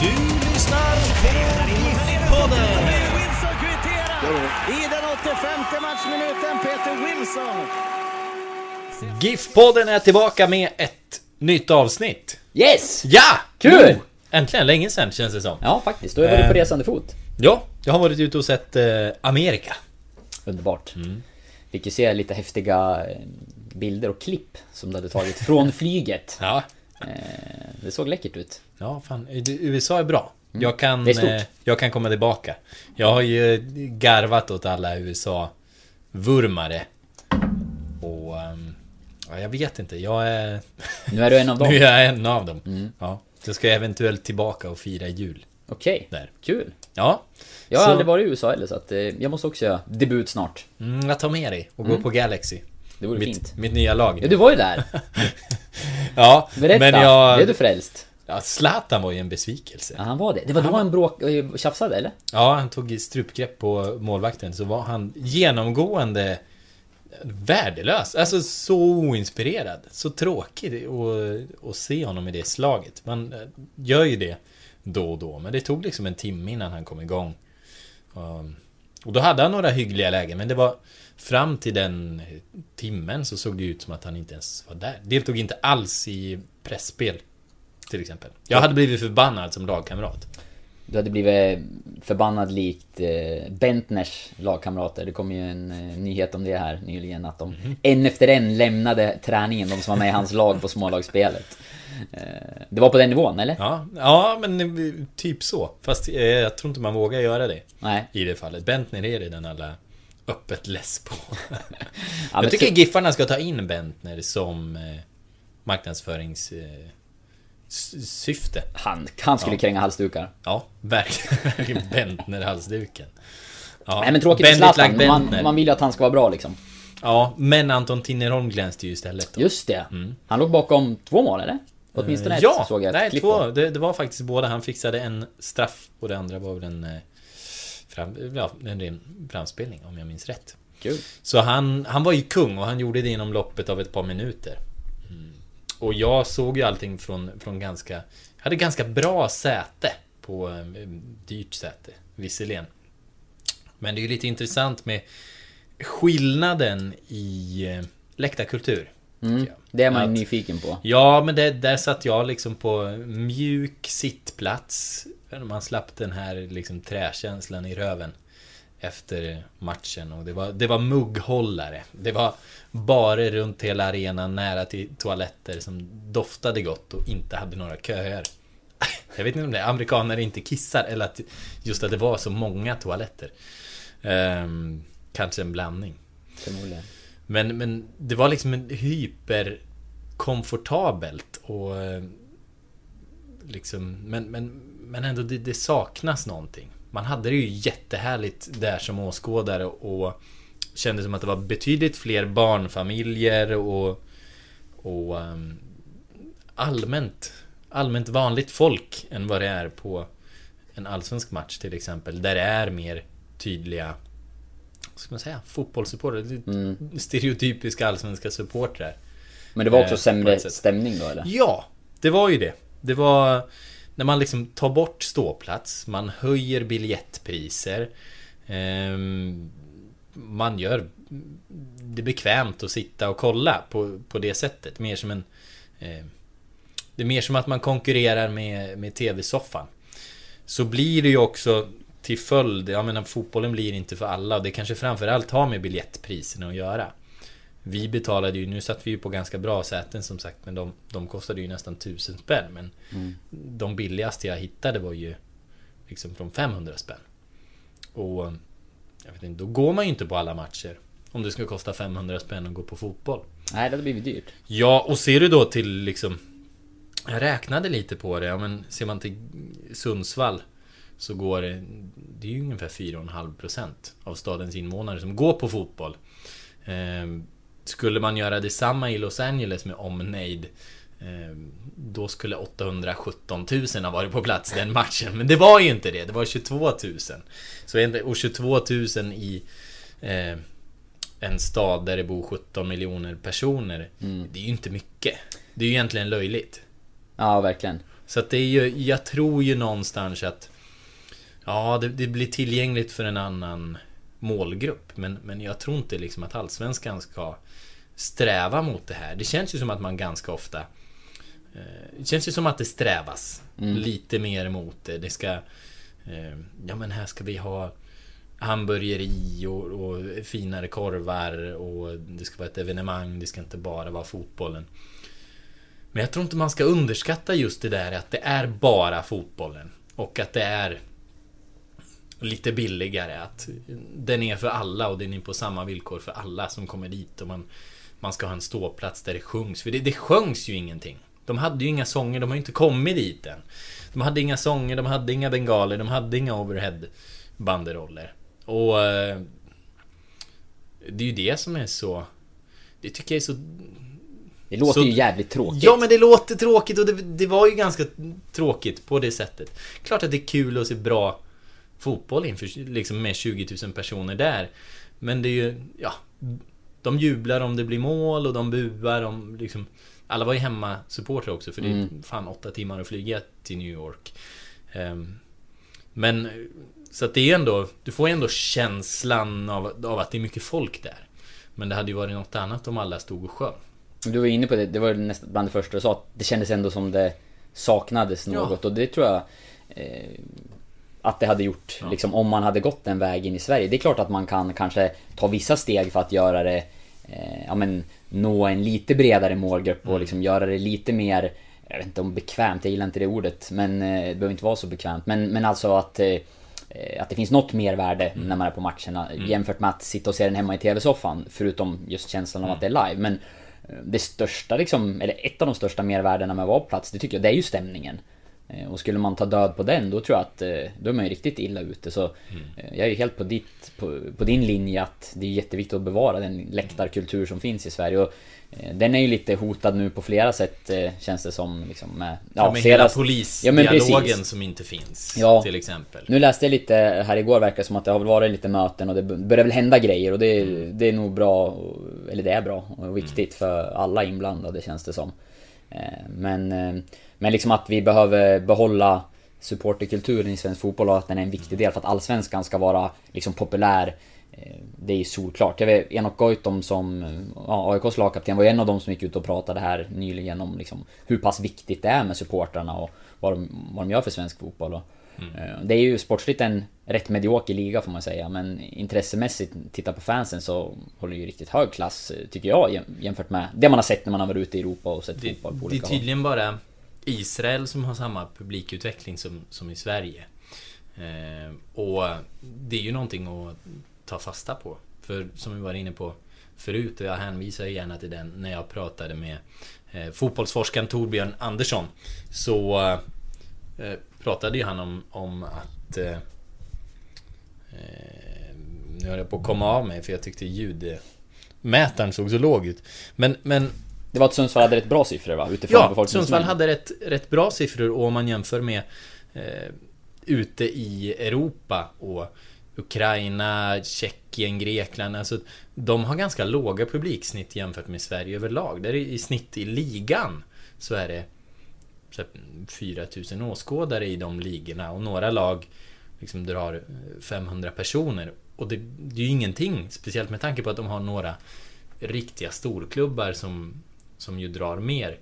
Du lyssnar på GIF-podden. I den 85 matchminuten. Peter Wilson. GIF-podden är tillbaka med ett nytt avsnitt. Yes! Ja! Kul! Jo! Äntligen, länge sedan känns det som. Ja, faktiskt. Då är vi Eh. på resande fot. Ja, jag har varit ute och sett eh, Amerika. Underbart. Mm. Fick ju se lite häftiga eh, bilder och klipp som du hade tagit från flyget. Ja, Eh, Det såg läckert ut. ja fan. USA är bra. Jag kan, Mm. Är stort. eh, jag kan komma tillbaka. Jag har ju garvat åt alla USA-vurmare. Och... ehm, ja, jag vet inte, jag är... Nu är du en av dem. Nu är jag en av dem. Mm. Ja. Så ska jag eventuellt tillbaka och fira jul. Okej, Där. kul. Ja. Jag har Så- aldrig varit i USA heller så att eh, jag måste också göra debut snart. Mm, jag tar med dig och gå på Galaxy. Det vore mitt, fint. mitt nya lag. Ja, du var ju där. Ja, Berätta. men jag... Blev du frälst? Ja, Zlatan var ju en besvikelse. Ja, han var det. Det var då han bråk eh, tjafsade eller? Ja, han tog strupgrepp på målvakten så var han genomgående värdelös. Alltså så oinspirerad. Så tråkig att, att se honom i det slaget. Man eh, gör ju det då och då. Men det tog liksom en timme innan han kom igång. Um, Och då hade han några hyggliga lägen. Men det var fram till den timmen så såg det ut som att han inte ens var där. Deltog inte alls i pressspel Till exempel. Jag hade blivit förbannad som lagkamrat. Du hade blivit förbannad likt eh, Bentners lagkamrater. Det kom ju en eh, nyhet om det här nyligen. Att de Mhm. en efter en lämnade träningen, de som var med i hans lag på smålagsspelet. Eh, det var på den nivån, eller? Ja, ja men eh, typ så. Fast eh, jag tror inte man vågar göra det. Nej. I det fallet. Bentner är redan alla öppet less på. Ja, jag tycker så- Giffarna ska ta in Bentner som eh, marknadsförings... Eh, syfte. Han, han skulle Ja. kränga halsdukar. Ja, verkligen. Bentner-halsduken. Ja. Nej men tråkigt för Bandit Zlatan. like Man, man vill ju att han ska vara bra liksom. Ja, men Anton Tinnerholm glänste ju istället. Då. Just det. Han låg bakom två mål, eller? Åtminstone ett Mm. ja, såg jag ett nej, två. Det, det var faktiskt båda. Han fixade en straff och det andra var väl en... Fram, ja, en ren framspelning om jag minns rätt. Kul. Så han, han var ju kung och han gjorde det inom loppet av ett par minuter. Mm. Och jag såg ju allting från, från ganska... Jag hade ganska bra säte på eh, dyrt säte, visserligen. Men det är ju lite intressant med skillnaden i eh, läktarkultur. Mm. Det är man Att- nyfiken på. Ja, men det, där satt jag liksom på mjuk sittplats. Man slapp den här liksom träkänslan i röven. Efter matchen och det var, det var mugghållare. Det var barer runt hela arenan nära till toaletter som doftade gott och inte hade några köer. Jag vet inte om det är amerikaner inte kissar eller att just att det var så många toaletter. Ehm, kanske en blandning. Förmodligen. Men, men det var liksom en hyperkomfortabelt och eh, liksom, men, men, men ändå det, det saknas någonting. Man hade det ju jättehärligt där som åskådare och kände som att det var betydligt fler barnfamiljer och, och ehm, allmänt, allmänt vanligt folk än vad det är på en allsvensk match till exempel. Där det är mer tydliga vad ska man säga? Fotbollssupportrar. Mm. Stereotypiska allsvenska supportrar. Men det var också Eh, sämre stämning då, eller? Ja, det var ju det. Det var när man liksom tar bort ståplats, man höjer biljettpriser. Eh, man gör det bekvämt att sitta och kolla på, på det sättet. Mer som en... Eh, det är mer som att man konkurrerar med, med TV-soffan. Så blir det ju också till följd, jag menar fotbollen blir inte för alla och det kanske framförallt har med biljettpriserna att göra. Vi betalade ju, nu satt vi ju på ganska bra säten som sagt men de, de kostade ju nästan tusen spänn men mm. De billigaste jag hittade var ju Liksom från 500 spänn. Och jag vet inte, då går man ju inte på alla matcher. Om det ska kosta 500 spänn att gå på fotboll. Nej, det hade blivit dyrt. Ja, och ser du då till liksom... Jag räknade lite på det, ja, men ser man till Sundsvall så går det... Det är ju ungefär 4,5% av stadens invånare som går på fotboll. Eh, skulle man göra detsamma i Los Angeles med omnejd Ehm, då skulle 817 000 ha varit på plats den matchen. Men det var ju inte det. Det var 22 000. Så, och 22 000 i eh, en stad där det bor 17 miljoner personer. Mm. Det är ju inte mycket. Det är ju egentligen löjligt. Ja, verkligen. Så att det är ju, jag tror ju någonstans att Ja, det, det, blir tillgängligt för en annan målgrupp. Men, men jag tror inte liksom att Allsvenskan ska sträva mot det här. Det känns ju som att man ganska ofta Eh, det känns ju som att det strävas mm. lite mer mot det. Det ska... Eh, ja men här ska vi ha hamburgeri och, och, finare korvar och det ska vara ett evenemang. Det ska inte bara vara fotbollen. Men jag tror inte man ska underskatta just det där att det är bara fotbollen. Och att det är lite billigare. Att den är för alla och den är på samma villkor för alla som kommer dit. Och man, man ska ha en ståplats där det sjungs. För det, det sjöngs ju ingenting. De hade ju inga sånger, de har ju inte kommit dit än. De hade inga sånger, de hade inga bengaler, de hade inga overhead banderoller. Och... Eh, det är ju det som är så... Det tycker jag är så... Det låter så, ju jävligt tråkigt. Ja men det låter tråkigt och det, det, var ju ganska tråkigt på det sättet. Klart att det är kul att se bra fotboll inför, liksom med 20 000 personer där. Men det är ju, ja... De jublar om det blir mål och de buar om liksom... Alla var ju hemma supportrar också för det är mm. fan åtta timmar att flyga till New York. Um, men så att det är ändå, du får ju ändå känslan av, av att det är mycket folk där. Men det hade ju varit något annat om alla stod och sjöng. Du var inne på det, det var nästan bland det första du sa, att det kändes ändå som det saknades något ja. och det tror jag eh, att det hade gjort, ja. liksom om man hade gått den vägen i Sverige. Det är klart att man kan kanske ta vissa steg för att göra det, eh, ja men nå en lite bredare målgrupp och mm. liksom göra det lite mer jag vet inte om bekvämt, jag gillar inte det ordet, men eh, det behöver inte vara så bekvämt. Men, men alltså att, eh, att det finns något mervärde mm. när man är på matcherna mm. jämfört med att sitta och se den hemma i TV-soffan. Förutom just känslan av att det är live. Men eh, det största liksom, eller ett av de största mervärdena med att vara på plats, det tycker jag, det är ju stämningen. Eh, och skulle man ta död på den, då tror jag att eh, då är man ju riktigt illa ute. Så mm. Eh, jag är ju helt på, ditt, på, på, din linje att det är jätteviktigt att bevara den läktarkultur som finns i Sverige. Och den är ju lite hotad nu på flera sätt känns det som. Liksom, med, ja, ja, med hela polisdialogen ja, som inte finns. Ja. Till exempel. Nu läste jag lite här igår, verkar som att det har varit lite möten och det börjar väl hända grejer. Och det, mm. det är nog bra, eller det är bra och viktigt mm. för alla inblandade känns det som. Eh, men eh, men liksom att vi behöver behålla supporterkulturen i svensk fotboll och att den är en viktig del för att allsvenskan ska vara liksom populär. Eh, det är ju solklart. Jag vet Enok Goitom som ja, AIKs lagkapten var ju en av de som gick ut och pratade här nyligen om liksom hur pass viktigt det är med supportrarna och vad de, vad de gör för svensk fotboll. Och, mm. Eh, det är ju sportsligt en rätt medioker liga får man säga men intressemässigt, titta på fansen så håller ju riktigt hög klass tycker jag jämfört med det man har sett när man har varit ute i Europa och sett det, fotboll på olika Det är tydligen håll. bara Israel som har samma publikutveckling som, som i Sverige. Eh, och det är ju någonting att ta fasta på. För som vi var inne på förut, och jag hänvisar gärna till den när jag pratade med eh, fotbollsforskaren Torbjörn Andersson. Så eh, pratade ju han om, om att... Eh, eh, nu höll jag på att komma av mig för jag tyckte ljudmätaren såg så låg ut. Men, men det var att Sundsvall hade rätt bra siffror va? Utifrån ja, Sundsvall hade rätt, rätt bra siffror och om man jämför med eh, ute i Europa och Ukraina, Tjeckien, Grekland. Alltså, de har ganska låga publiksnitt jämfört med Sverige överlag. Där i snitt i ligan så är det 4000 åskådare i de ligorna och några lag liksom drar eh, 500 personer. Och det, det är ju ingenting, speciellt med tanke på att de har några riktiga storklubbar som som ju drar mer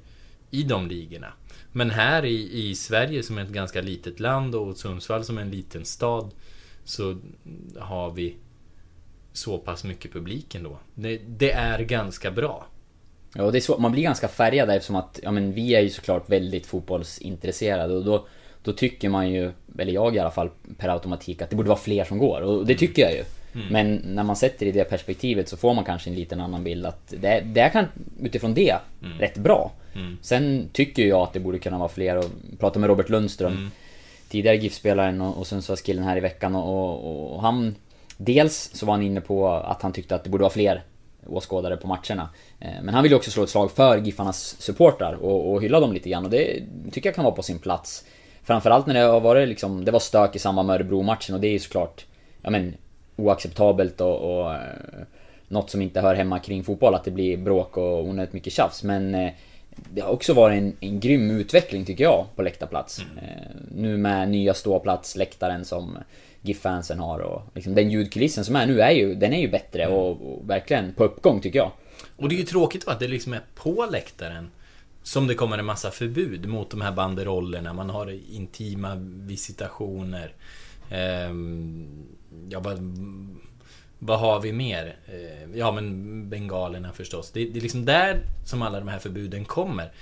i de ligorna. Men här i, i Sverige som är ett ganska litet land och Sundsvall som är en liten stad så har vi så pass mycket publik ändå. Det, det är ganska bra. Ja, och det är så, man blir ganska färgad eftersom att, ja men vi är ju såklart väldigt fotbollsintresserade och då, då tycker man ju, eller jag i alla fall, per automatik att det borde vara fler som går och det tycker jag ju. Mm. Men när man sätter det i det perspektivet så får man kanske en liten annan bild att det, det är kan utifrån det mm. rätt bra. Mm. Sen tycker jag att det borde kunna vara fler och prata med Robert Lundström mm. Tidigare GIF-spelaren och, och Sundsvallskillen här i veckan och, och, och han Dels så var han inne på att han tyckte att det borde vara fler åskådare på matcherna. Eh, men han vill ju också slå ett slag för Giffarnas supportrar och, och hylla dem lite grann och det tycker jag kan vara på sin plats. Framförallt när det har varit liksom, det var stök i samband med Örebro-matchen och det är ju såklart, ja men oacceptabelt och, och eh, något som inte hör hemma kring fotboll, att det blir bråk och onödigt mycket tjafs. Men eh, det har också varit en, en grym utveckling tycker jag på läktarplats. Mm. nu med nya ståplatsläktaren som GIF-fansen har och liksom den ljudkulissen som är nu är ju, den är ju bättre mm. och, och, verkligen på uppgång tycker jag. Och det är ju tråkigt att det liksom är på läktaren som det kommer en massa förbud mot de här banderollerna. Man har intima visitationer. Ehm, ja, vad, vad har vi mer? Ehm, ja, men bengalerna förstås. Det, det, är liksom där som alla de här förbuden kommer.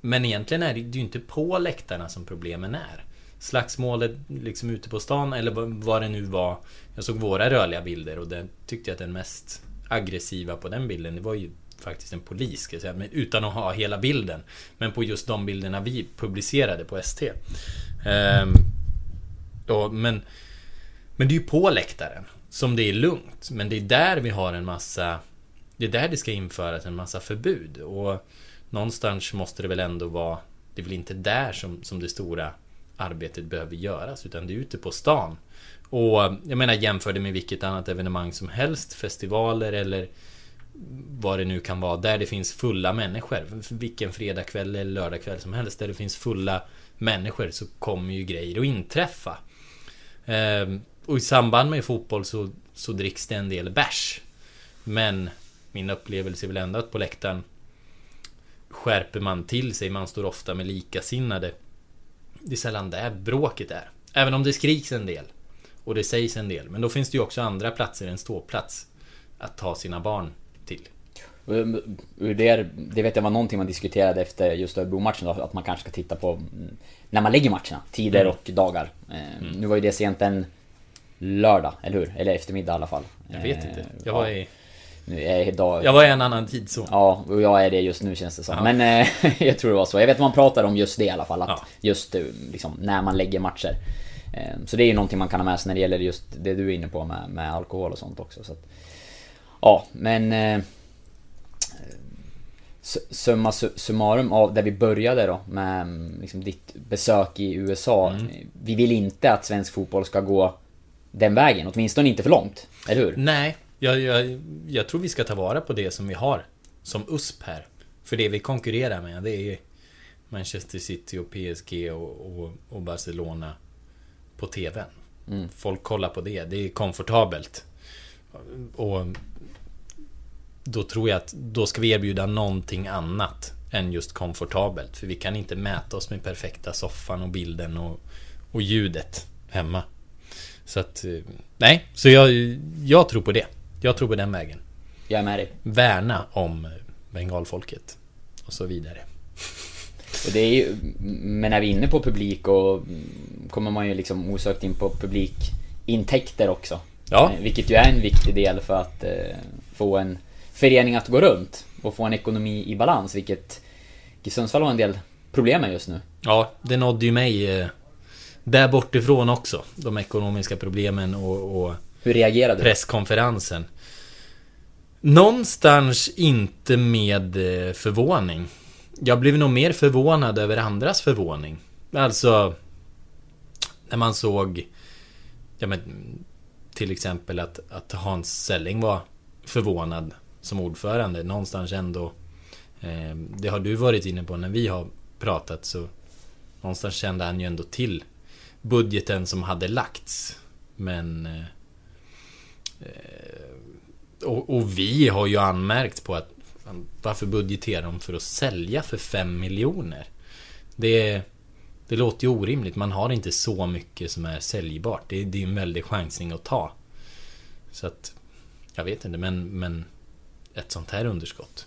Men egentligen är det ju inte på läktarna som problemen är slagsmålet liksom ute på stan eller vad det nu var. Jag såg våra rörliga bilder och den tyckte jag att den mest aggressiva på den bilden, det var ju faktiskt en polis, ska jag säga, men utan att ha hela bilden. Men på just de bilderna vi publicerade på ST. Ehm, och, men, men det är ju på läktaren som det är lugnt. Men det är där vi har en massa... Det är där det ska införas en massa förbud. Och någonstans måste det väl ändå vara... Det är väl inte där som, som det stora arbetet behöver göras utan det är ute på stan. Och jag menar jämför det med vilket annat evenemang som helst, festivaler eller vad det nu kan vara, där det finns fulla människor. Vilken fredagkväll eller lördagkväll som helst, där det finns fulla människor så kommer ju grejer att inträffa. Ehm, och i samband med fotboll så, så dricks det en del bärs. Men min upplevelse är väl ändå att på läktaren skärper man till sig, man står ofta med likasinnade det är sällan där bråket är. Även om det skriks en del. Och det sägs en del. Men då finns det ju också andra platser än ståplats. Att ta sina barn till. Det, det vet jag var någonting man diskuterade efter just Örebro-matchen Att man kanske ska titta på mm, när man lägger matcherna. Tider mm. och dagar. Eh, mm. Nu var ju det sent en lördag, eller hur? Eller eftermiddag i alla fall. Jag vet inte. Jag var i nu är idag... Jag var i en annan tidszon. Ja, och jag är det just nu känns det som. Ja. Men eh, jag tror det var så. Jag vet att man pratar om just det i alla fall. Att ja. Just eh, liksom, när man lägger matcher. Eh, så det är ju någonting man kan ha med sig när det gäller just det du är inne på med, med alkohol och sånt också. Så att, ja, men... Eh, summa summarum av där vi började då med mm, liksom, ditt besök i USA. Mm. Vi vill inte att svensk fotboll ska gå den vägen, åtminstone inte för långt. Eller hur? Nej, jag, jag, jag tror vi ska ta vara på det som vi har som USP här. För det vi konkurrerar med det är Manchester City och PSG och, och, och Barcelona på TVn. Mm. Folk kollar på det. Det är komfortabelt. Och då tror jag att då ska vi erbjuda någonting annat än just komfortabelt. För vi kan inte mäta oss med perfekta soffan och bilden och, och ljudet hemma. Så att, eh, nej, så jag, jag tror på det. Jag tror på den vägen. Jag är med dig. Värna om bengalfolket. Och så vidare. Och det är ju, men när vi är inne på publik och kommer man ju liksom osökt in på publikintäkter också. Ja. Eh, vilket ju är en viktig del för att eh, få en förening att gå runt och få en ekonomi i balans, vilket Sundsvall har en del problem med just nu. Ja, det nådde ju mig eh, där bortifrån också. De ekonomiska problemen och, och hur reagerade du? Presskonferensen. Någonstans inte med eh, förvåning. Jag blev nog mer förvånad över andras förvåning. Alltså... När man såg... Ja men... Till exempel att, att Hans Selling var förvånad som ordförande. Någonstans ändå... Eh, det har du varit inne på när vi har pratat så... Någonstans kände han ju ändå till budgeten som hade lagts. Men... Eh, och, och, vi har ju anmärkt på att varför budgeterar de för att sälja för 5 miljoner? Det, Det låter ju orimligt. Man har inte så mycket som är säljbart. Det, det är en väldig chansning att ta. Så att... Jag vet inte, men, men... Ett sånt här underskott.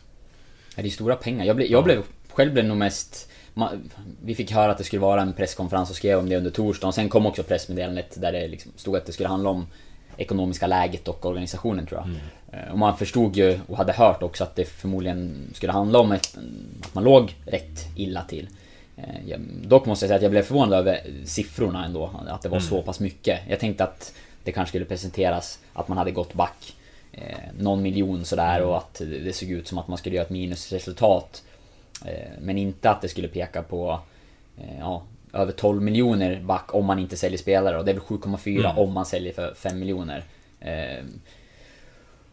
Ja, det är stora pengar. Jag blev, jag blev själv blev nog mest... Man, vi fick höra att det skulle vara en presskonferens och skrev om det under torsdagen. Sen kom också pressmeddelandet där det liksom stod att det skulle handla om ekonomiska läget och organisationen tror jag. Mm. Och man förstod ju och hade hört också att det förmodligen skulle handla om ett, att man låg rätt illa till. Eh, dock måste jag säga att jag blev förvånad över siffrorna ändå, att det var mm. så pass mycket. Jag tänkte att det kanske skulle presenteras att man hade gått back eh, någon miljon sådär mm. och att det såg ut som att man skulle göra ett minusresultat. Eh, men inte att det skulle peka på eh, ja, över 12 miljoner back om man inte säljer spelare och det är väl 7,4 mm. om man säljer för 5 miljoner. Eh,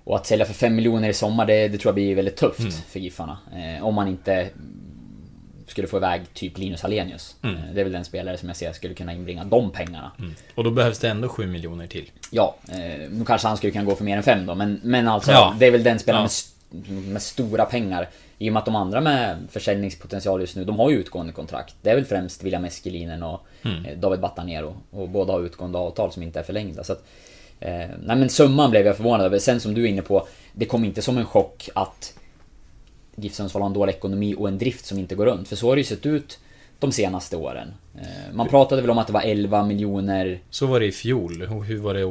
och att sälja för 5 miljoner i sommar, det, det tror jag blir väldigt tufft mm. för Giffarna. Eh, om man inte skulle få iväg typ Linus Hallenius. Mm. Eh, det är väl den spelare som jag ser skulle kunna inbringa de pengarna. Mm. Och då behövs det ändå 7 miljoner till. Ja, eh, nu kanske han skulle kunna gå för mer än 5 då, men, men alltså ja. det är väl den spelaren ja. med, med, stora pengar. I och med att de andra med försäljningspotential just nu, de har ju utgående kontrakt. Det är väl främst William Eskelinen och mm. Eh, David Batanero. Och båda har utgående avtal som inte är förlängda. Så att, eh, nej men summan blev jag förvånad över. Sen som du är inne på, det kom inte som en chock att GIF Sundsvall har en dålig ekonomi och en drift som inte går runt. För så har det ju sett ut de senaste åren. Eh, man pratade väl om att det var 11 miljoner... Så var det i fjol. Hur var det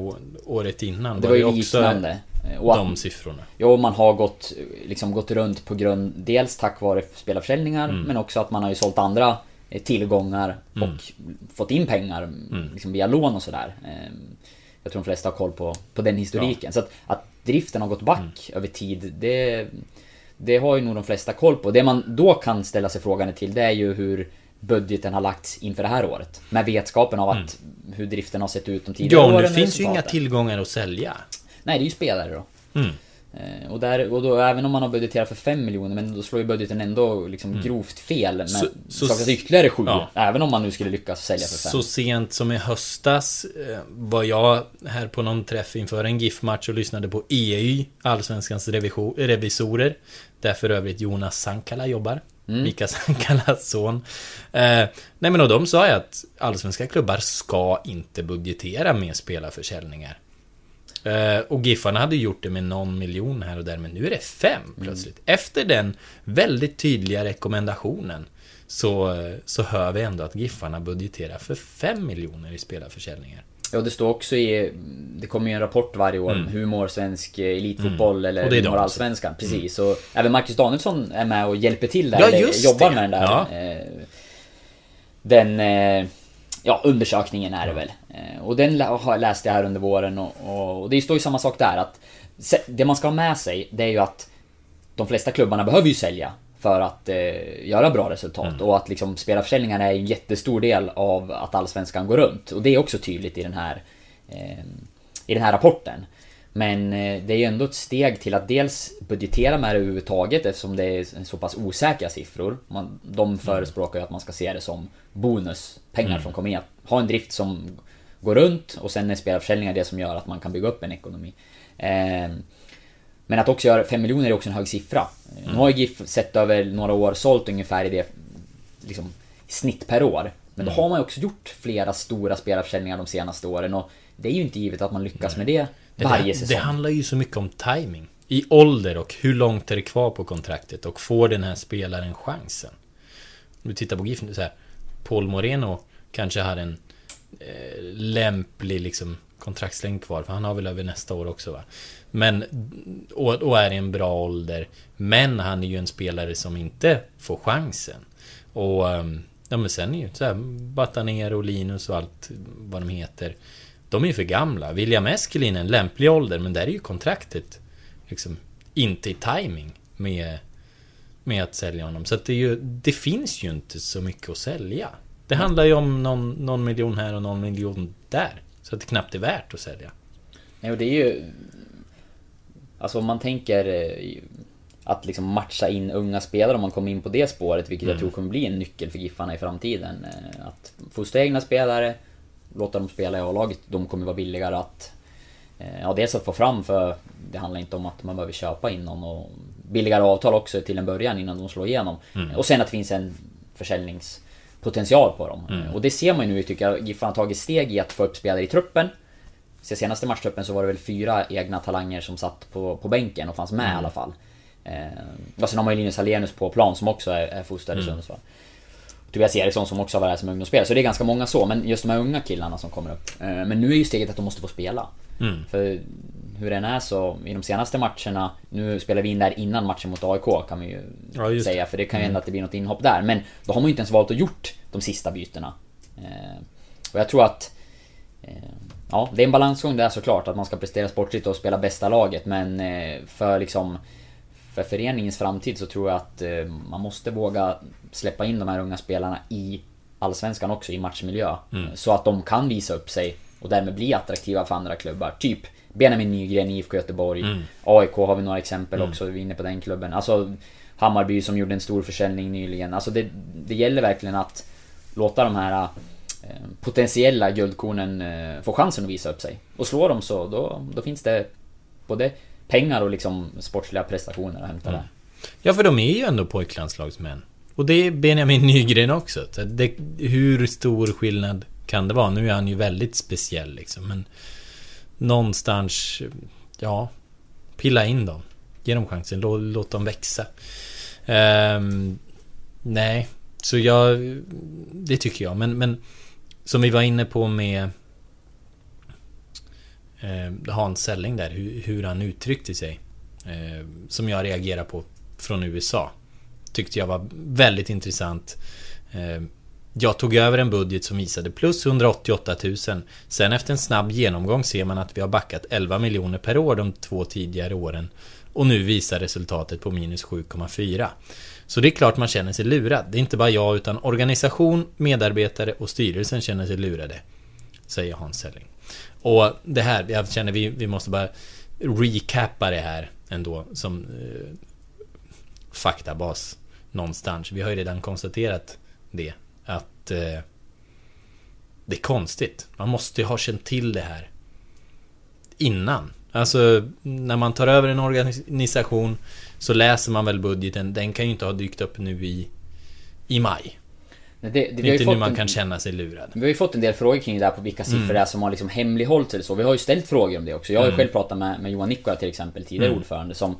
året innan? Det var, var ju liknande. Eh, och de siffrorna. Ja, man har gått, liksom gått runt på grund... Dels tack vare spelarförsäljningar, mm. men också att man har ju sålt andra eh, tillgångar och mm. fått in pengar mm. liksom via lån och sådär. Jag tror de flesta har koll på, på den historiken. Ja. Så att, att driften har gått back mm. över tid, det det har ju nog de flesta koll på. Det man då kan ställa sig frågan till det är ju hur budgeten har lagts inför det här året. Med vetskapen av att mm. hur driften har sett ut de tidigare åren. Ja, det finns ju inga tillgångar att sälja. Nej, det är ju spelare då. Mm. Eh, och, där, och då, även om man har budgeterat för 5 miljoner, men då slår ju budgeten ändå liksom mm. grovt fel med så, så, saknas ytterligare 7. Ja. Även om man nu skulle lyckas sälja för 5. Så sent som i höstas eh, var jag här på någon träff inför en GIF-match och lyssnade på EY, Allsvenskans revisorer. Där för övrigt Jonas Sankala jobbar. Mm. Mika Sankalas son. Eh, nej men och de sa ju att allsvenska klubbar ska inte budgetera med spelarförsäljningar. Eh, och Giffarna hade gjort det med någon miljon här och där, men nu är det fem mm. plötsligt. Mm. Efter den väldigt tydliga rekommendationen så, så hör vi ändå att Giffarna budgeterar för fem miljoner i spelarförsäljningar. Ja, det står också i... Det kommer ju en rapport varje år mm. hur mår svensk elitfotboll mm. eller hur mår allsvenskan. Precis. Mm. Och även Marcus Danielsson är med och hjälper till där. Ja, just jobbar det. med den där... Ja. Eh, den... Eh, ja, undersökningen är det väl. Eh, och den läste jag här under våren och, och det står ju samma sak där att... Det man ska ha med sig, det är ju att de flesta klubbarna behöver ju sälja för att eh, göra bra resultat. Mm. Och att liksom spelarförsäljningarna är en jättestor del av att Allsvenskan går runt. Och det är också tydligt i den här, eh, i den här rapporten. Men eh, det är ju ändå ett steg till att dels budgetera med det överhuvudtaget eftersom det är så pass osäkra siffror. Man, de förespråkar ju att man ska se det som bonus, pengar mm. som kommer in. Ha en drift som går runt och sen är spelarförsäljningar det som gör att man kan bygga upp en ekonomi. Eh, men att också göra 5 miljoner är också en hög siffra. Mm. Nu har ju GIF sett över några år sålt ungefär i det liksom, snitt per år. Men då mm. har man ju också gjort flera stora spelarförsäljningar de senaste åren och det är ju inte givet att man lyckas Nej. med det varje det, säsong. Det handlar ju så mycket om timing. I ålder och hur långt är det kvar på kontraktet och får den här spelaren chansen? Om du tittar på GIF så här, Paul Moreno kanske har en Eh, lämplig liksom kontraktslängd kvar, för han har väl över nästa år också va? Men, och, och är i en bra ålder. Men han är ju en spelare som inte får chansen. Och, ehm, ja men sen är ju så här, Batanero och Linus och allt vad de heter. De är ju för gamla. William Eskelin är en lämplig ålder, men där är ju kontraktet liksom inte i timing med, med att sälja honom. Så att det, är ju, det finns ju inte så mycket att sälja. Det handlar ju om någon, någon miljon här och någon miljon där. Så att det knappt är värt att sälja. Nej, och det är ju... Alltså om man tänker eh, att liksom matcha in unga spelare om man kommer in på det spåret, vilket mm. jag tror kommer bli en nyckel för Giffarna i framtiden. Eh, att fostra egna spelare, låta dem spela i A-laget, de kommer vara billigare att... Eh, ja, dels att få fram för det handlar inte om att man behöver köpa in någon och billigare avtal också till en början innan de slår igenom. Mm. Och sen att det finns en försäljnings potential på dem. Mm. Och det ser man ju nu tycker jag, Giffarna har tagit steg i att få upp spelare i truppen. Så senaste matchtruppen så var det väl fyra egna talanger som satt på, på bänken och fanns med mm. i alla fall. Eh, och sen har man ju Linus Alenius på plan som också är, är fostrad i mm. Sundsvall. Tobias Eriksson som också har varit här som ungdomsspelare. Så det är ganska många så, men just de här unga killarna som kommer upp. Eh, men nu är ju steget att de måste få spela. Mm. För hur den är så, i de senaste matcherna, nu spelar vi in där innan matchen mot AIK kan vi ju ja, säga, för det kan ju hända mm. att det blir något inhopp där. Men då har man ju inte ens valt att gjort de sista bytena. Eh, och jag tror att... Eh, ja, det är en balansgång där såklart, att man ska prestera sportsligt och spela bästa laget, men för liksom... För föreningens framtid så tror jag att man måste våga släppa in de här unga spelarna i Allsvenskan också, i matchmiljö. Mm. Så att de kan visa upp sig och därmed bli attraktiva för andra klubbar. Typ Benjamin Nygren, IFK Göteborg. Mm. AIK har vi några exempel mm. också, vi är inne på den klubben. Alltså Hammarby som gjorde en stor försäljning nyligen. Alltså det, det gäller verkligen att låta de här eh, potentiella guldkornen eh, få chansen att visa upp sig. Och slå dem så, då, då finns det både pengar och liksom sportsliga prestationer att hämta mm. där. Ja, för de är ju ändå pojklandslagsmän. Och det är Benjamin Nygren också. Det, hur stor skillnad kan det vara? Nu är han ju väldigt speciell liksom, men... Någonstans... Ja... Pilla in dem. Ge dem chansen. Låt, låt dem växa. Um, nej, så jag... Det tycker jag, men, men... Som vi var inne på med... Eh, Hans Selling där, hur, hur han uttryckte sig. Eh, som jag reagerar på från USA tyckte jag var väldigt intressant. Eh, jag tog över en budget som visade plus 188 000. Sen efter en snabb genomgång ser man att vi har backat 11 miljoner per år de två tidigare åren. Och nu visar resultatet på minus 7,4. Så det är klart man känner sig lurad. Det är inte bara jag utan organisation, medarbetare och styrelsen känner sig lurade. Säger Hans Selling. Och det här, jag känner vi, vi måste bara recappa det här ändå som eh, faktabas någonstans. Vi har ju redan konstaterat det. Att eh, det är konstigt. Man måste ju ha känt till det här innan. Alltså när man tar över en organisation så läser man väl budgeten. Den kan ju inte ha dykt upp nu i, i maj. Det, det, det är inte nu man en, kan känna sig lurad. Vi har ju fått en del frågor kring det där på vilka siffror mm. det är som har liksom hemlighållits eller så. Vi har ju ställt frågor om det också. Jag har ju mm. själv pratat med, med Johan Nikola till exempel, tidigare mm. ordförande, som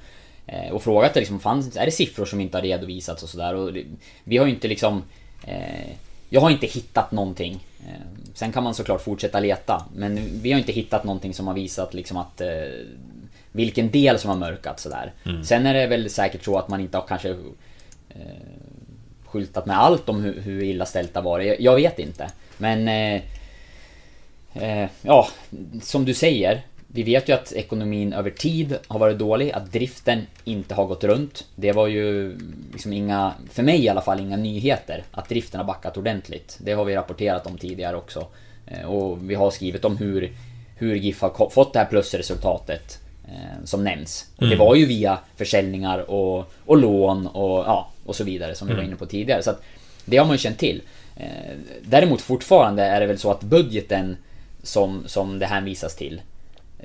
Eh, och frågat liksom, fanns, är det siffror som inte har redovisats och sådär? Vi har ju inte liksom... Eh, jag har inte hittat någonting. Eh, sen kan man såklart fortsätta leta, men vi har inte hittat någonting som har visat liksom att... Eh, vilken del som har mörkat sådär. Mm. Sen är det väl säkert så att man inte har kanske... Skyltat med allt om hur, hur illa ställt det har varit. Jag, jag vet inte. Men... Eh, eh, ja, som du säger vi vet ju att ekonomin över tid har varit dålig, att driften inte har gått runt. Det var ju liksom inga, för mig i alla fall, inga nyheter att driften har backat ordentligt. Det har vi rapporterat om tidigare också. Eh, och vi har skrivit om hur, hur GIF har fått det här plusresultatet som nämns. Och det mm. var ju via försäljningar och, och lån och, ja, och så vidare som vi var mm. inne på tidigare. Så det har man ju känt till. Eh, däremot fortfarande är det väl så att budgeten som, som det hänvisas till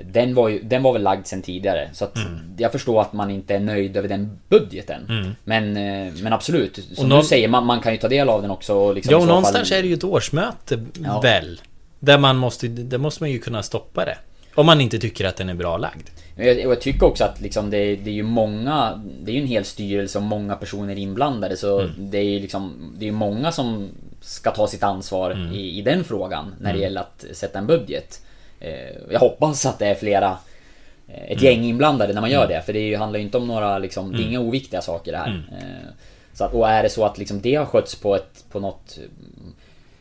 den var, ju, den var väl lagd sen tidigare. Så att mm. jag förstår att man inte är nöjd över den budgeten. Mm. Men, eh, men absolut, som någon... du säger, man, man, kan ju ta del av den också. Och liksom ja, och någonstans fall... är det ju ett årsmöte ja. väl? Där man måste, där måste man ju kunna stoppa det. Om man inte tycker att den är bra lagd. Jag, jag tycker också att liksom det, det, är ju många, det är ju en hel styrelse och många personer inblandade så mm. det är ju liksom, det är många som ska ta sitt ansvar mm. i, i den frågan när det mm. gäller att sätta en budget. Eh, jag hoppas att det är flera eh, ett mm. gäng inblandade när man gör mm. det. För det handlar ju inte om några liksom, det är mm. inga oviktiga saker det här. Mm. Eh, så att, och är det så att liksom det har skötts på ett, på något...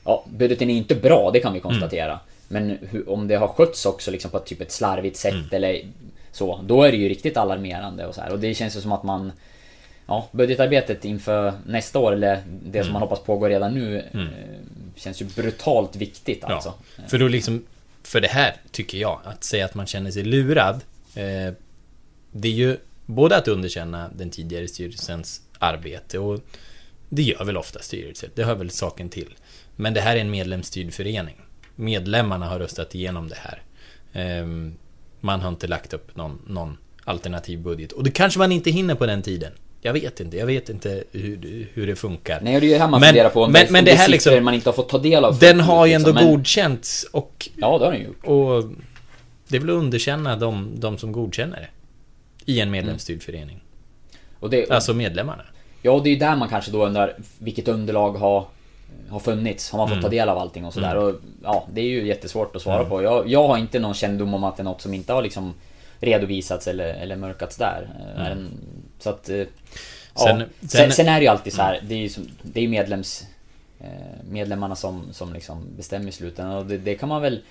Ja, budgeten är inte bra, det kan vi konstatera. Mm. Men hur, om det har skötts också liksom på typ ett slarvigt sätt mm. eller så, då är det ju riktigt alarmerande och så här. Och det känns ju som att man... Ja, budgetarbetet inför nästa år, eller det som man hoppas pågår redan nu, känns ju brutalt viktigt alltså. Ja, för då liksom för det här, tycker jag, att säga att man känner sig lurad eh, Det är ju både att underkänna den tidigare styrelsens arbete och det gör väl ofta styrelser, det hör väl saken till. Men det här är en medlemsstyrd förening. Medlemmarna har röstat igenom det här. Eh, man har inte lagt upp någon, någon alternativ budget. Och det kanske man inte hinner på den tiden. Jag vet inte, jag vet inte hur, hur det funkar. Nej, och det är ju här man Men- funderar på om men- det, men det det här liksom- man inte har fått ta del av. Den har ju ändå liksom, godkänts och, Ja, det har den gjort. och det att underkänna de, de som godkänner det. I en medlemsstyrd förening. Och det, Alltså medlemmarna. Ja, det är ju där man kanske då undrar vilket underlag har, har funnits? Har man fått ta del av allting och sådär? Och ja, det är ju jättesvårt att svara på. Jag, jag har inte någon kännedom om att det är något som inte har liksom redovisats eller, eller mörkats där. Eh, en- Så att... eh, Ja. Sen- Sen, sen- sen, är det ju alltid så här, det är ju som, det är medlems... eh, Medlemmarna som, som liksom bestämmer i slutändan och det, det kan man väl...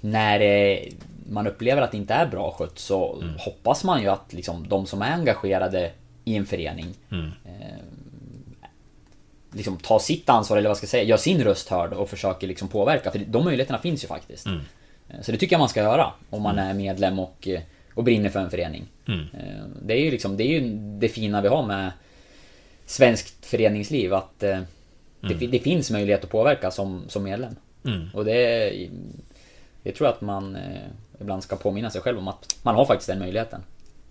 När det, man upplever att det inte är bra skött så Mm. hoppas man ju att liksom de som är engagerade i en förening Mm. eh, liksom tar sitt ansvar, eller vad ska jag säga, gör sin röst hörd och försöker liksom påverka. För de möjligheterna finns ju faktiskt. Mm. Eh, Så det tycker jag man ska göra om man är medlem och, eh, och brinner för en förening. Mm. Eh, Det är ju liksom, det är ju det fina vi har med svenskt föreningsliv att det, fi- det finns möjlighet att påverka som, som medlem. Mm. Och det, det tror jag att man ibland ska påminna sig själv om att man har faktiskt den möjligheten.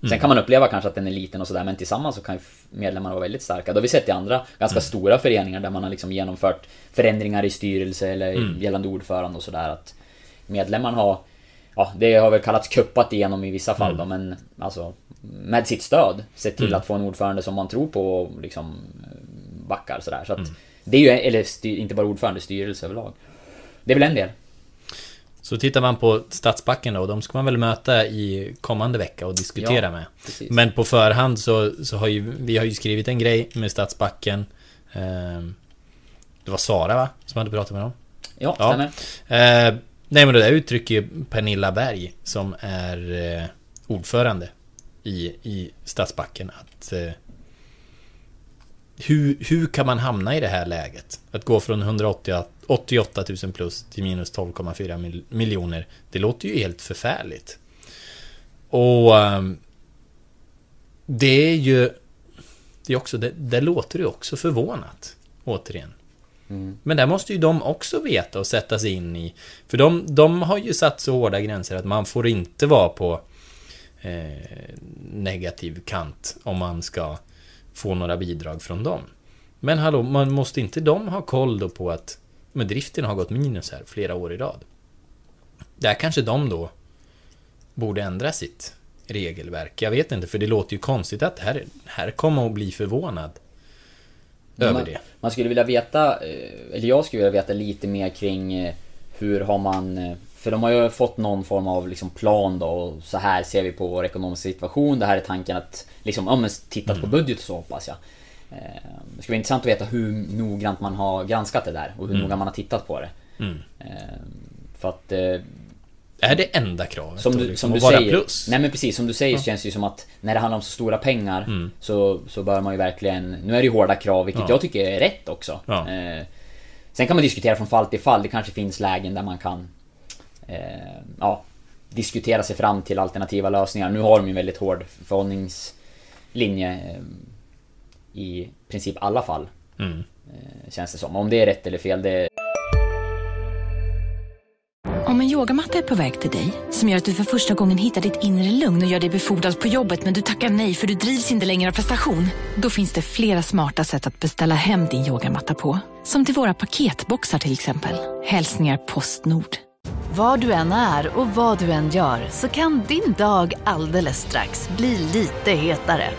Sen kan man uppleva kanske att den är liten och sådär men tillsammans så kan medlemmarna vara väldigt starka. Det har vi sett i andra ganska stora föreningar där man har liksom genomfört förändringar i styrelse eller gällande ordförande och sådär att medlemmarna har Ja, det har väl kallats kuppat igenom i vissa fall då men alltså med sitt stöd sett till att få en ordförande som man tror på och liksom eh, backar sådär. Så att det är ju, eller styr, inte bara ordförande, styrelse överlag. Det är väl en del. Så tittar man på Stadsbacken då, de ska man väl möta i kommande vecka och diskutera Ja, med. precis. Men på förhand så, så har ju vi har ju skrivit en grej med Stadsbacken. Ehm, det var Sara va? Som hade pratat med dem. Ja, Ja. stämmer. Eh, nej men det där uttrycker ju Pernilla Berg som är eh, ordförande i, i Stadsbacken att eh, hur, hur kan man hamna i det här läget? Att gå från 188 000 plus till minus 12,4 mil, miljoner. Det låter ju helt förfärligt. Och ehm, det är ju det är också, det, det låter ju också förvånat. Återigen. Men där måste ju de också veta och sätta sig in i. För de, de har ju satt så hårda gränser att man får inte vara på eh, negativ kant om man ska få några bidrag från dem. Men hallå, man måste inte de ha koll då på att men driften har gått minus här flera år i rad? Där kanske de då borde ändra sitt regelverk. Jag vet inte, för det låter ju konstigt att här, här kommer att bli förvånad över man, det. Man skulle vilja veta, eh, eller jag skulle vilja veta lite mer kring eh, hur har man... eh, För de har ju fått någon form av liksom plan då och så här ser vi på vår ekonomiska situation. Det här är tanken att liksom, ja men tittat Mm. på budget så hoppas jag. Eh, Det skulle vara intressant att veta hur noggrant man har granskat det där och hur noga man har tittat på det. Mm. Eh, För att eh, Är det enda kravet som du, liksom, som du säger, plus? Nej men precis, som du säger så känns det ju som att när det handlar om så stora pengar Mm. så, så bör man ju verkligen... Nu är det ju hårda krav, vilket Ja. jag tycker är rätt också. Ja. Eh, sen kan man diskutera från fall till fall, det kanske finns lägen där man kan... Eh, ja, diskutera sig fram till alternativa lösningar. Nu har de ju en väldigt hård förhållningslinje i princip alla fall. Mm. Eh, känns det som. Om det är rätt eller fel, det... Om en yogamatta är på väg till dig, som gör att du för första gången hittar ditt inre lugn och gör dig befordrad på jobbet men du tackar nej för du drivs inte längre av prestation. Då finns det flera smarta sätt att beställa hem din yogamatta på. Som till våra paketboxar till exempel. Hälsningar Postnord. Var du än är och vad du än gör så kan din dag alldeles strax bli lite hetare.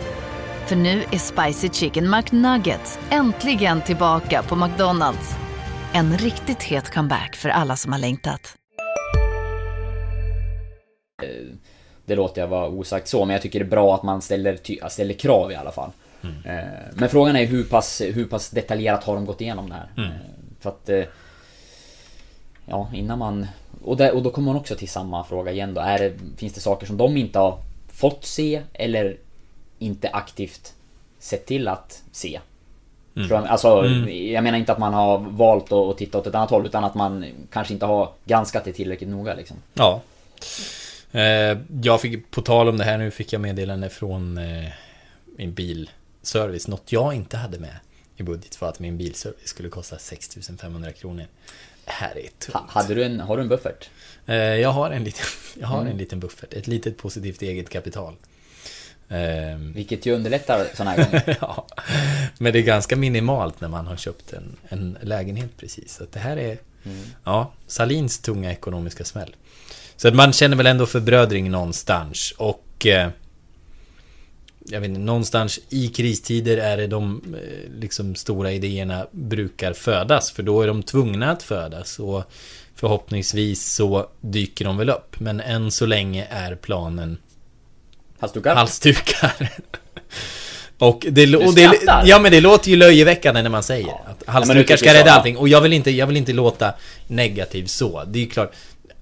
För nu är Spicy Chicken McNuggets äntligen tillbaka på McDonalds. En riktigt het comeback för alla som har längtat. Det låter jag vara osagt så, men jag tycker det är bra att man ställer, ställer krav i alla fall. Eh, Men frågan är hur pass, hur pass detaljerat har de gått igenom det här? Eh, För att... eh, Ja, innan man... Och, där, och då kommer man också till samma fråga igen då. Är det, finns det saker som de inte har fått se eller inte aktivt sett till att se? Förstår du? Alltså, jag menar inte att man har valt att att titta åt ett annat håll utan att man kanske inte har granskat det tillräckligt noga liksom. Ja. Eh, jag fick, på tal om det här nu, fick jag meddelande från eh, min bilservice. Något jag inte hade med i budget var att min bilservice skulle kosta 6500 kronor. Det här är tungt. Ha, hade du en, har du en buffert? Eh, jag har en liten, jag har Mm. en liten buffert. Ett litet positivt eget kapital. Ehm, Vilket ju underlättar sådana här gånger. ja. Men det är ganska minimalt när man har köpt en, en lägenhet precis. Så det här är... Ja, Salins tunga ekonomiska smäll. Så att man känner väl ändå förbrödring någonstans. Och... Eh, jag vet inte, någonstans i kristider är det de eh, liksom stora idéerna brukar födas. För då är de tvungna att födas. Och förhoppningsvis så dyker de väl upp. Men än så länge är planen Halsdukar? halsdukar. och det, och det, ja men det låter ju löjeväckande när man säger att men nu halsdukar ska rädda ja. allting. Och jag vill inte, jag vill inte låta negativ så. Det är ju klart,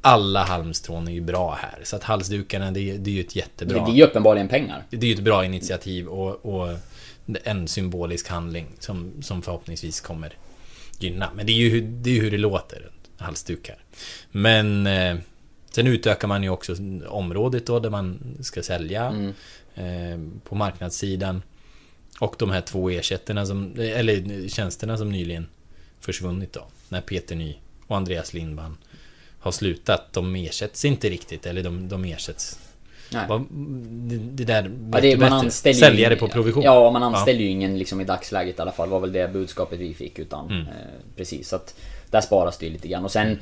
alla halmstrån är ju bra här. Så att halsdukarna, det, är- det är ju ett jättebra... Det blir ju uppenbarligen pengar. Det är ju ett bra initiativ och, och en symbolisk handling som, som förhoppningsvis kommer gynna. Men det är ju det, är ju hur det låter, halsdukar. Men eh, sen utökar man ju också området då där man ska sälja Mm. eh, på marknadssidan. Och de här två ersättarna som, eller tjänsterna som nyligen försvunnit då. När Peter Ny och Andreas Lindman har slutat. De ersätts inte riktigt, eller de, de ersätts Nej. det, det där Ja, det, man bättre. Säljare på provision. Ja, man anställer ju ingen liksom i dagsläget i alla fall. var väl det budskapet vi fick. Utan, Mm. eh, precis, så att där sparas det ju lite grann. Och sen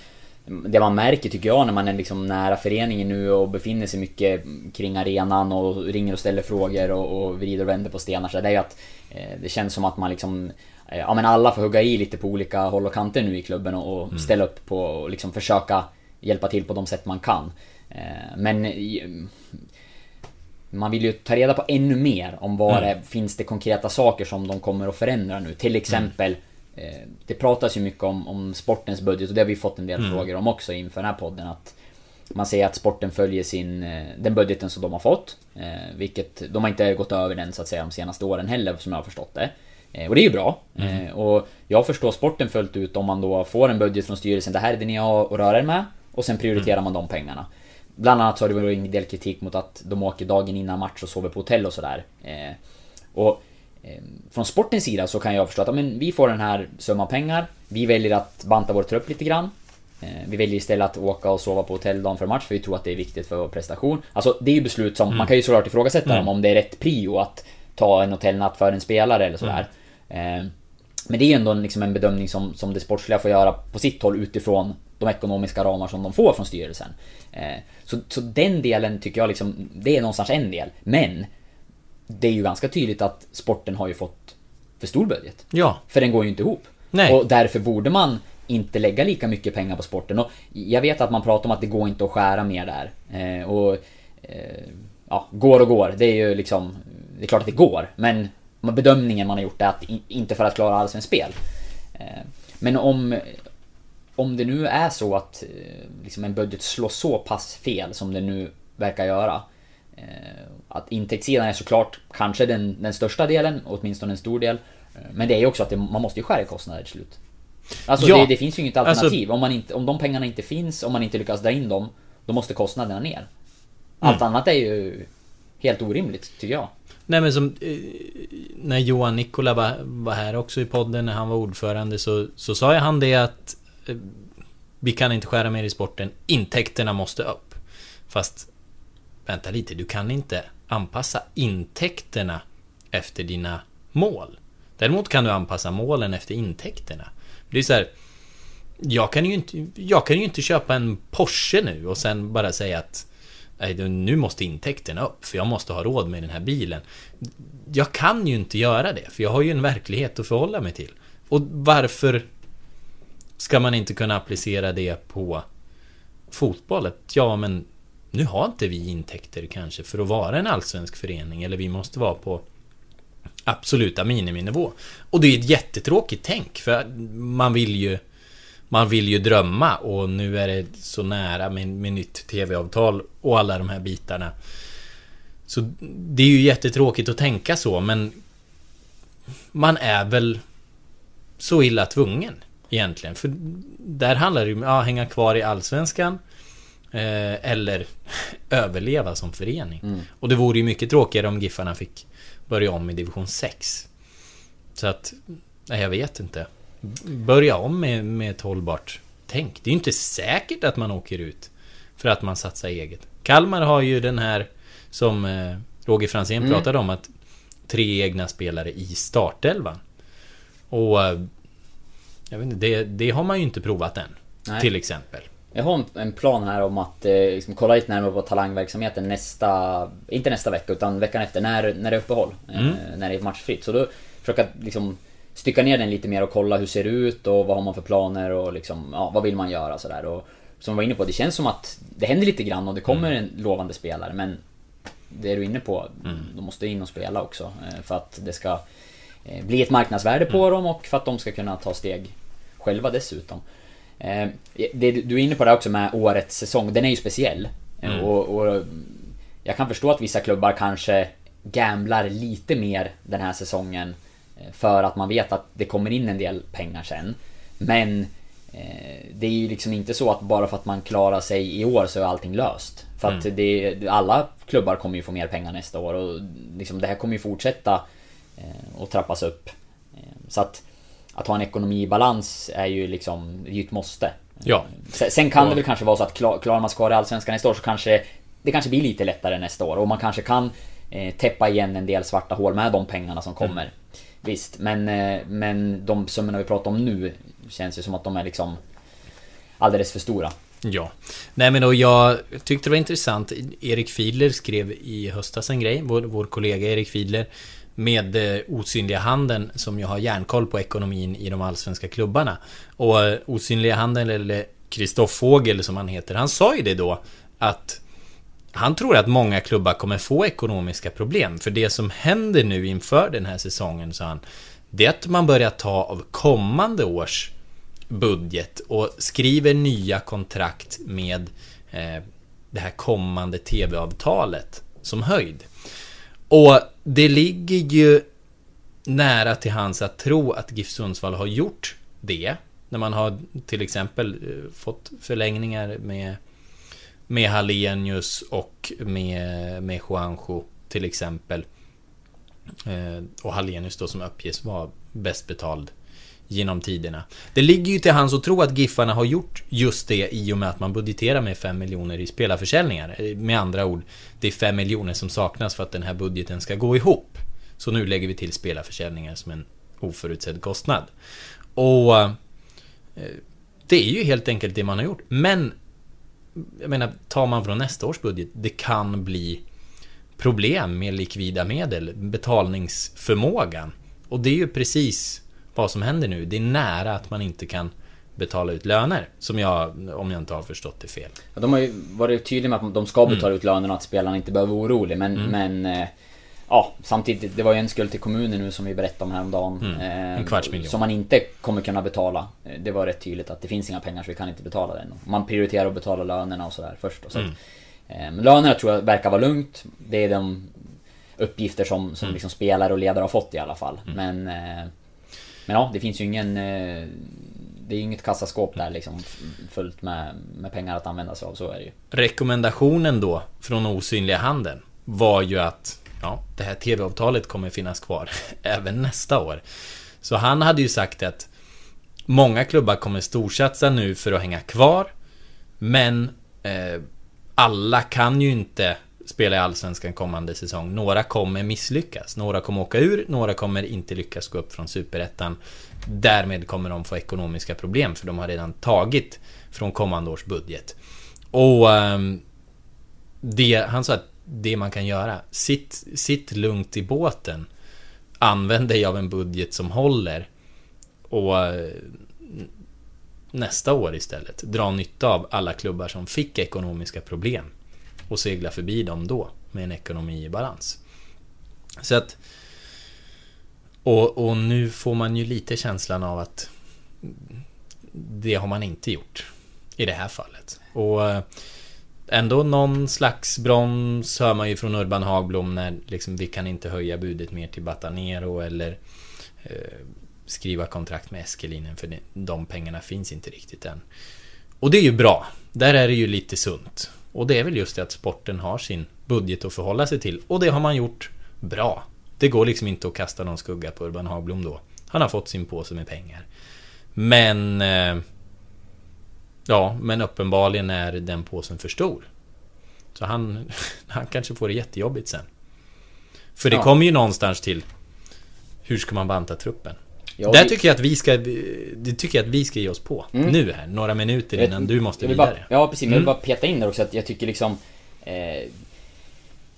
det man märker tycker jag när man är liksom nära föreningen nu och befinner sig mycket kring arenan och ringer och ställer frågor och, och vrider och vänder på stenar så det är ju att eh, det känns som att man liksom eh, Ja men alla får hugga i lite på olika håll och kanter nu i klubben och, och ställa upp på och liksom försöka hjälpa till på de sätt man kan. Eh, men man vill ju ta reda på ännu mer om vad det finns det konkreta saker som de kommer att förändra nu. Till exempel eh, Det pratas ju mycket om, om sportens budget och det har vi fått en del frågor om också inför den här podden. Att man säger att sporten följer sin, eh, den budgeten som de har fått. Eh, vilket, de har inte gått över den så att säga de senaste åren heller som jag har förstått det. Eh, och det är ju bra. Eh, och jag förstår sporten fullt ut om man då får en budget från styrelsen. Det här är det ni har att röra er med. Och sen prioriterar man de pengarna. Bland annat så har det varit en del kritik mot att de åker dagen innan match och sover på hotell och sådär. Eh, och eh, från sportens sida så kan jag förstå att men vi får den här summan pengar. Vi väljer att banta vår trupp lite grann. Eh, vi väljer istället att åka och sova på hotell dagen för match för vi tror att det är viktigt för vår prestation. Alltså det är ju beslut som, man kan ju såklart ifrågasätta dem om det är rätt prio att ta en hotellnatt för en spelare eller sådär. Eh, men det är ju ändå liksom en bedömning som, som det sportsliga får göra på sitt håll utifrån de ekonomiska ramar som de får från styrelsen. Så, så den delen tycker jag liksom, det är någonstans en del. Men det är ju ganska tydligt att sporten har ju fått för stor budget. Ja. För den går ju inte ihop. Nej. Och därför borde man inte lägga lika mycket pengar på sporten. Och jag vet att man pratar om att det går inte att skära mer där. Eh, och eh, ja, går och går. Det är ju liksom... Det är klart att det går. Men bedömningen man har gjort är att in, inte för att klara allsvenskt spel. Eh, men om... Om det nu är så att eh, liksom en budget slår så pass fel som det nu verkar göra. Eh, att intäktssidan är såklart kanske den, den största delen, åtminstone en stor del. Eh, Men det är ju också att det, man måste ju skära i kostnader till slut. Alltså Ja. det, det finns ju inget Alltså- alternativ. om, man inte, om de pengarna inte finns, om man inte lyckas dra in dem, då måste kostnaderna ner. Allt annat är ju helt orimligt, tycker jag. Nej men som eh, När Johan Nikola var, var här också i podden när han var ordförande så, så sa ju han det att Vi kan inte skära mer i sporten Intäkterna måste upp Fast Vänta lite, du kan inte anpassa intäkterna efter dina mål. Däremot kan du anpassa målen efter intäkterna. Det är så här, jag kan ju inte, jag kan ju inte köpa en Porsche nu och sen bara säga att Nej, nu måste intäkterna upp för jag måste ha råd med den här bilen. Jag kan ju inte göra det för jag har ju en verklighet att förhålla mig till. Och varför ska man inte kunna applicera det på fotbollet? Ja, men nu har inte vi intäkter kanske för att vara en allsvensk förening eller vi måste vara på absoluta miniminivå. Och det är ett jättetråkigt tänk för man vill ju man vill ju drömma och nu är det så nära med, med nytt TV-avtal och alla de här bitarna. Så det är ju jättetråkigt att tänka så men man är väl så illa tvungen egentligen. För där handlar det ju om att hänga kvar i Allsvenskan eh, eller överleva som förening. Och det vore ju mycket tråkigare om Giffarna fick börja om i division 6. Så att, nej jag vet inte. Börja om med, med ett hållbart tänk. Det är ju inte säkert att man åker ut för att man satsar eget. Kalmar har ju den här som eh, Roger Franzén Mm. pratade om att tre egna spelare i startelvan. Och... eh, Jag vet inte, det, det har man ju inte provat än. Nej. Till exempel. Jag har en, plan här om att eh, liksom, kolla lite närmare på talangverksamheten nästa... Inte nästa vecka utan veckan efter när, när det är uppehåll. Eh, när det är matchfritt. Så då försöka liksom stycka ner den lite mer och kolla hur ser det ut och vad har man för planer och liksom, ja, vad vill man göra sådär. Och som vi var inne på, det känns som att det händer lite grann och det kommer en lovande spelare men det är du inne på, de måste in och spela också eh, för att det ska eh, bli ett marknadsvärde på dem och för att de ska kunna ta steg själva dessutom. Eh, Det, du är inne på det också med årets säsong, den är ju speciell. Eh, Och, och jag kan förstå att vissa klubbar kanske gamblar lite mer den här säsongen eh, för att man vet att det kommer in en del pengar sen. Men det är ju liksom inte så att bara för att man klarar sig i år så är allting löst. För att det, alla klubbar kommer ju få mer pengar nästa år och liksom det här kommer ju fortsätta och trappas upp. Så att att ha en ekonomi i balans är ju liksom, det är ju ett måste. Ja. Sen, kan det väl kanske vara så att klar- klarar man sig kvar i Allsvenskan nästa år så kanske det kanske blir lite lättare nästa år och man kanske kan eh, täppa igen en del svarta hål med de pengarna som kommer. Visst, men, eh, men de summorna vi pratar om nu känns ju som att de är liksom alldeles för stora. Ja. Nej men då jag tyckte det var intressant. Erik Fiedler skrev i höstas en grej, vår, vår kollega Erik Fiedler. Med eh, osynliga handen som ju har järnkoll på ekonomin i de allsvenska klubbarna. Och eh, osynliga handen, eller Kristoff Fågel som han heter, han sa ju det då att han tror att många klubbar kommer få ekonomiska problem. För det som händer nu inför den här säsongen, sa han, det är att man börjar ta av kommande års budget och skriver nya kontrakt med eh, det här kommande TV-avtalet som höjd. Och det ligger ju nära till hands att tro att GIF Sundsvall har gjort det. När man har till exempel eh, fått förlängningar med med Hallenius och med, med Juanjo till exempel. Eh, och Hallenius då som uppges vara bäst betald genom tiderna. Det ligger ju till hans att tro att Giffarna har gjort just det i och med att man budgeterar med 5 miljoner i spelarförsäljningar. Eh, med andra ord, det är 5 miljoner som saknas för att den här budgeten ska gå ihop. Så nu lägger vi till spelarförsäljningar som en oförutsedd kostnad. Och eh, det är ju helt enkelt det man har gjort. Men jag menar, tar man från nästa års budget, det kan bli problem med likvida medel, betalningsförmågan. Och det är ju precis vad som händer nu. Det är nära att man inte kan betala ut löner. Som jag, om jag inte har förstått det fel. Ja, De har ju varit tydliga med att de ska betala ut lönerna att spelarna inte behöver vara oroliga men, men eh, Ja, samtidigt, det var ju en skuld till kommunen nu som vi berättade om häromdagen. Mm. En eh, kvarts miljon. Som man inte kommer kunna betala. Eh, Det var rätt tydligt att det finns inga pengar så vi kan inte betala den. Man prioriterar att betala lönerna och sådär först. Och så. Mm. att, Men lönerna tror jag verkar vara lugnt. Det är de uppgifter som, som Mm. liksom spelare och ledare har fått i alla fall. Men eh, men ja, det finns ju ingen eh, Det är inget kassaskåp där liksom fullt med, med pengar att använda sig av, så är det ju. Rekommendationen då från osynliga handen var ju att ja, det här TV-avtalet kommer finnas kvar även nästa år. Så han hade ju sagt att många klubbar kommer storsatsa nu för att hänga kvar. Men eh, alla kan ju inte spela i Allsvenskan kommande säsong. Några kommer misslyckas. Några kommer åka ur, några kommer inte lyckas gå upp från Superettan. Därmed kommer de få ekonomiska problem för de har redan tagit från kommande års budget. Och ehm, det, han sa att det man kan göra, sitt, sitt lugnt i båten. Använd dig av en budget som håller. Och eh, nästa år istället dra nytta av alla klubbar som fick ekonomiska problem. Och segla förbi dem då med en ekonomi i balans. Så att... Och, och nu får man ju lite känslan av att det har man inte gjort i det här fallet. Och eh, ändå någon slags broms hör man ju från Urban Hagblom när liksom vi kan inte höja budet mer till Batanero eller eh, skriva kontrakt med Eskelinen för de pengarna finns inte riktigt än. Och det är ju bra. Där är det ju lite sunt. Och det är väl just det att sporten har sin budget att förhålla sig till. Och det har man gjort bra. Det går liksom inte att kasta någon skugga på Urban Hagblom då. Han har fått sin påse med pengar. Men... Eh, ja, men uppenbarligen är den påsen för stor. Så han, han kanske får det jättejobbigt sen. För det Ja. kommer ju någonstans till Hur ska man banta truppen? Ja, Där tycker jag att vi ska Det tycker jag att vi ska ge oss på. Nu här, några minuter innan du måste jag vidare bara, Ja precis, men jag vill Mm. bara peta in där också att jag tycker liksom eh,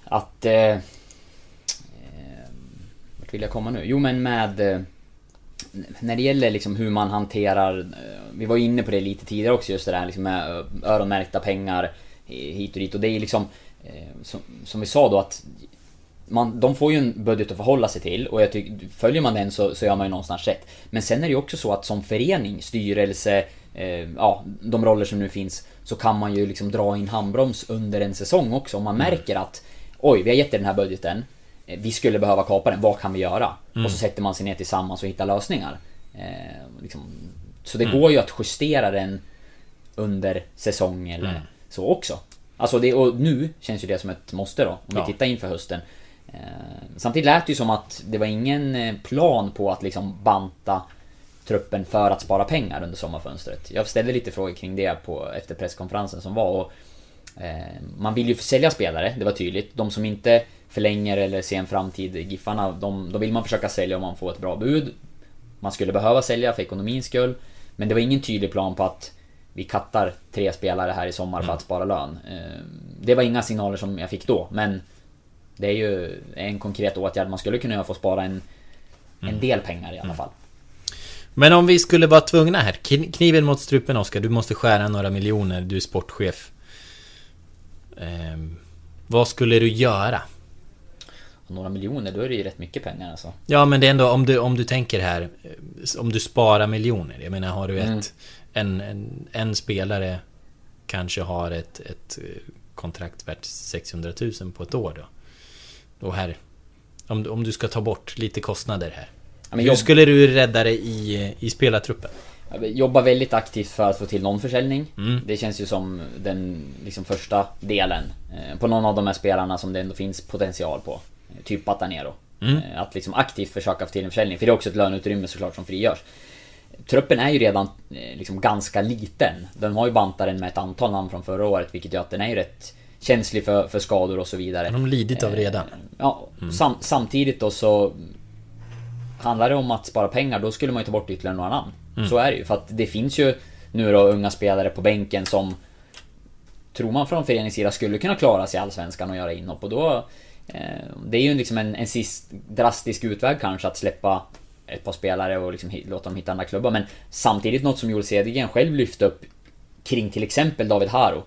Att eh, eh, Vart vill jag komma nu? Jo men med eh, När det gäller liksom hur man hanterar eh, Vi var inne på det lite tidigare också just det där liksom med öronmärkta pengar eh, Hit och dit. Och det är liksom som, som vi sa då att man, de får ju en budget att förhålla sig till och jag tycker, följer man den så, så gör man ju någonstans rätt. Men sen är det ju också så att som förening, styrelse, eh, ja, de roller som nu finns, så kan man ju liksom dra in handbroms under en säsong också om man märker att Oj, vi har gett er den här budgeten. eh, Vi skulle behöva kapa den, vad kan vi göra? Och så sätter man sig ner tillsammans och hittar lösningar. Eh, liksom, så det går ju att justera den under säsong eller så också. Alltså det, och nu känns ju det som ett måste då, om Ja. vi tittar inför hösten. Eh, samtidigt lät det ju som att det var ingen eh, plan på att liksom banta truppen för att spara pengar under sommarfönstret. Jag ställde lite frågor kring det på, efter presskonferensen som var och eh, Man vill ju sälja spelare, det var tydligt. De som inte förlänger eller ser en framtid, Giffarna, de, de vill man försöka sälja om man får ett bra bud. Man skulle behöva sälja för ekonomins skull. Men det var ingen tydlig plan på att vi kattar tre spelare här i sommar för att spara lön. Eh, Det var inga signaler som jag fick då, men det är ju en konkret åtgärd man skulle kunna göra för att spara en, en del pengar i alla fall. Men om vi skulle vara tvungna här kn- Kniven mot strupen Oskar, du måste skära några miljoner, du är sportchef Ehm, Vad skulle du göra? Några miljoner, då är det ju rätt mycket pengar alltså. Ja men det är ändå om du, om du tänker här eh, Om du sparar miljoner Jag menar har du ett Mm. en, en, en spelare Kanske har ett, ett eh, kontrakt värt 600 000 på ett år då Då här om, om du ska ta bort lite kostnader här Ja, Hur jobb- skulle du rädda det i, i spelartruppen? Jag jobbar väldigt aktivt för att få till någon försäljning. Mm. Det känns ju som den liksom första delen. eh, På någon av de här spelarna som det ändå finns potential på. Typ Batanero. Mm. Eh, Att liksom aktivt försöka få till en försäljning. För det är också ett löneutrymme såklart som frigörs. Truppen är ju redan eh, liksom ganska liten. Den har ju bantat den med ett antal namn från förra året vilket gör att den är ju rätt känslig för, för skador och så vidare. Har de lidit av redan? Ja, sam, samtidigt då så Handlar det om att spara pengar då skulle man ju ta bort ytterligare några namn. Så är det ju. För att det finns ju nu då unga spelare på bänken som Tror man från föreningens sida skulle kunna klara sig i Allsvenskan och göra inhopp och då eh, Det är ju liksom en, en sist drastisk utväg kanske att släppa ett par spelare och liksom låta dem hitta andra klubbar men Samtidigt något som Joel Cedergren själv lyfte upp Kring till exempel David Haro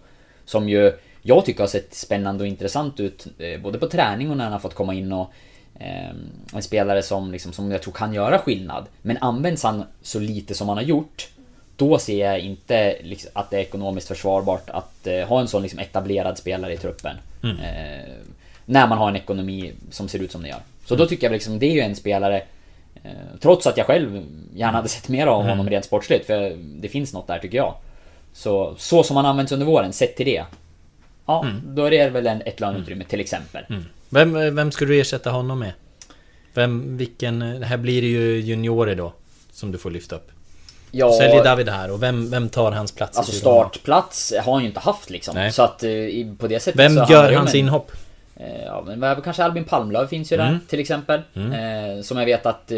Som ju jag tycker har sett spännande och intressant ut eh, Både på träning och när han har fått komma in och eh, En spelare som, liksom, som jag tror kan göra skillnad Men används han så lite som han har gjort Då ser jag inte liksom, att det är ekonomiskt försvarbart att eh, ha en sån liksom, etablerad spelare i truppen eh, När man har en ekonomi som ser ut som den gör. Så då tycker jag liksom, det är ju en spelare eh, Trots att jag själv gärna hade sett mer av honom rent sportsligt För det finns något där tycker jag. Så, så som han används under våren, sett till det Ja, då är det väl en, ett löneutrymme till exempel. Vem, vem skulle du ersätta honom med? Vem, vilken... Här blir det ju juniorer då Som du får lyfta upp Ja, Säljer David här och vem, vem tar hans plats? alltså startplats har han ju inte haft liksom. Nej. Så att eh, på det sättet Vem så gör om hans inhopp? Eh, Ja, men kanske Albin Palmlöv finns ju där Mm. till exempel. Eh, som jag vet att... Eh,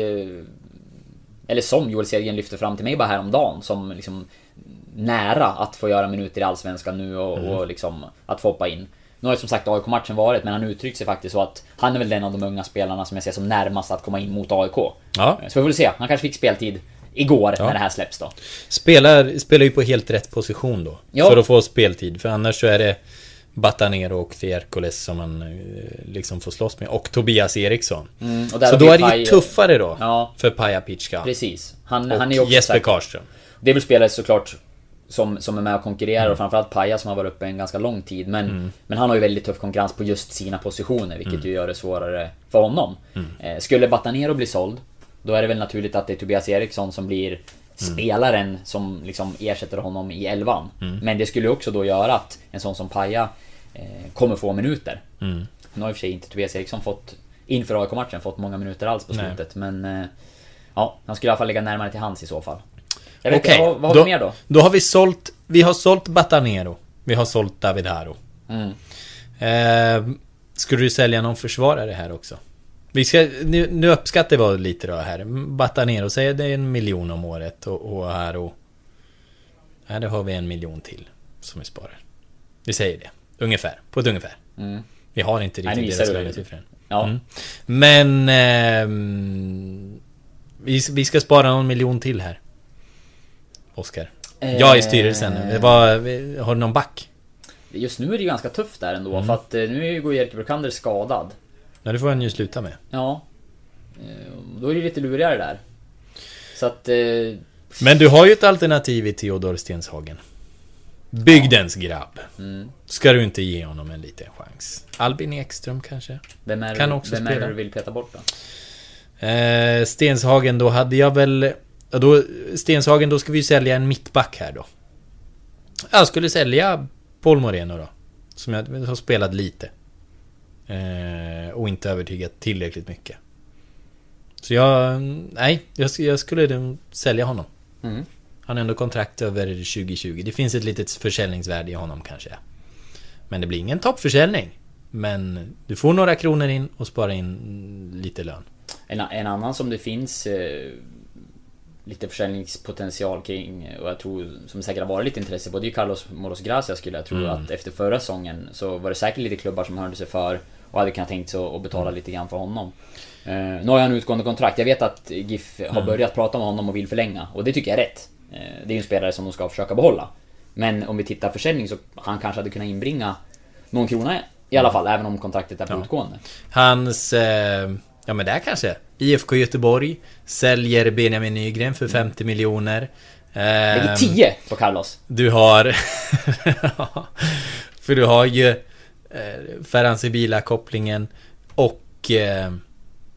eller som Joel Cedergren lyfte fram till mig bara häromdagen som liksom nära att få göra minuter i Allsvenskan nu och, Mm. och liksom att få hoppa in. Nu har ju som sagt AIK-matchen varit men han uttryckt sig faktiskt så att han är väl den av de unga spelarna som jag ser som närmast att komma in mot AIK. Ja. Så vi får väl se. Han kanske fick speltid igår Ja. när det här släpps då. Spelar, spelar ju på helt rätt position då. Ja. För att få speltid. För annars så är det Batanero och Thierkoles som man eh, liksom får slåss med. Och Tobias Eriksson. Mm, och Så då är det ju tuffare då. Ja. För Paja Pitschka. Precis. Han, Och han är också Jesper Karlström. Det är väl spelare såklart som, som är med och konkurrerar Mm. och framförallt Paja som har varit uppe en ganska lång tid men, men han har ju väldigt tuff konkurrens på just sina positioner vilket Mm. ju gör det svårare för honom. Eh, skulle Batanero bli såld Då är det väl naturligt att det är Tobias Eriksson som blir Mm. spelaren som liksom ersätter honom i elvan. Mm. Men det skulle också då göra att en sån som Paja eh, kommer få minuter. Mm. Nu har i och för sig inte Tobias Eriksson fått inför AIK-matchen fått många minuter alls på Nej. slutet men eh, Ja, han skulle i alla fall ligga närmare till hands i så fall. Okej, inte, vad, vad har vi mer då? Då har vi sålt... Vi har sålt Batanero. Vi har sålt David Haro. Mm. Eh, skulle du sälja någon försvarare här också? Vi ska, nu, nu uppskattar vi lite då här. Batta ner och säga det är en miljon om året och, och här och... Här har vi en miljon till som vi sparar. Vi säger det. Ungefär. På ett ungefär. Mm. Vi har inte riktigt deras lönesiffror. Ja. Mm. Men... ehm, vi, vi ska spara någon miljon till här. Oskar. Jag är styrelsen. Eh. Vad, har du någon back? Just nu är det ju ganska tufft där ändå, Mm. för att eh, nu går Jerker Brukander skadad. Ja, det får han ju sluta med. Ja. Eh, Då är det lite lurigare där. Så att... eh, Men du har ju ett alternativ i Theodor Stenshagen. Bygdens grabb. Mm. Ska du inte ge honom en liten chans? Albin Ekström kanske? Vem är, Kan också vem är spela. det du vill peta bort då? Eh, Stenshagen, då hade jag väl... Ja, då, Stenshagen, då ska vi ju sälja en mittback här då. Jag skulle sälja Paul Moreno då. Som jag har spelat lite. Eh, och inte övertygat tillräckligt mycket. Så jag... Nej, jag, jag skulle sälja honom. Mm. Han har ändå kontrakt över 2020. Det finns ett litet försäljningsvärde i honom kanske. Men det blir ingen toppförsäljning. Men du får några kronor in och sparar in lite lön. En, en annan som det finns eh, lite försäljningspotential kring och jag tror som säkert har varit lite intresse på det är Carlos Moros Gracia skulle jag tro Mm. att efter förra säsongen så var det säkert lite klubbar som hörde sig för och hade kunnat tänkt sig att betala Mm. lite grann för honom. Eh, nu har jag en utgående kontrakt. Jag vet att GIF har Mm. börjat prata med honom och vill förlänga och det tycker jag är rätt. Eh, det är ju en spelare som de ska försöka behålla. Men om vi tittar försäljning så han kanske hade kunnat inbringa någon krona i alla fall, även om kontraktet är på Mm. Ja. utgående. Hans... Eh, ja men där kanske. IFK Göteborg säljer Benjamin Nygren för 50 miljoner. Eh, Lägger 10 på Carlos. Du har... för du har ju eh, Ferhan Sibila-kopplingen och eh,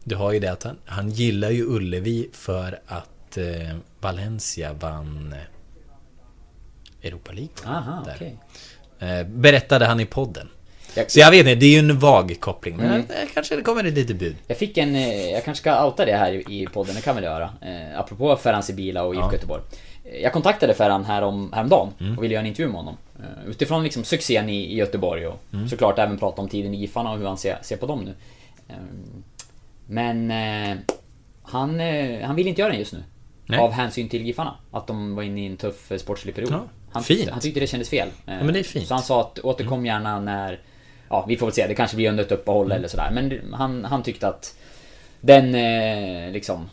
du har ju det att han, han gillar ju Ullevi för att eh, Valencia vann Europa League. Aha. Eh, berättade han i podden. Jag- Så jag vet inte, det är ju en vag koppling. Men Mm. eh, kanske det kommer ett litet bud. Jag fick en, eh, jag kanske ska outa det här i i podden, det kan vi göra. Eh, apropå Ferhan Sibila och IFK Ja. Göteborg. Eh, Jag kontaktade Ferhan härom, häromdagen Mm. och ville göra en intervju med honom. Eh, Utifrån liksom succén i, i Göteborg och Mm. såklart även prata om tiden i Giffarna och hur han ser, ser på dem nu. Eh, Men eh, han, eh, han vill inte göra den just nu. Nej. Av hänsyn till Giffarna. Att de var inne i en tuff sportslig period. Ja, han, fint. han tyckte det kändes fel. Eh, men det är fint. Så han sa att återkom gärna när... Ja, vi får väl se. Det kanske blir under ett uppehåll Mm. eller sådär. Men det- han, han tyckte att den eh, liksom...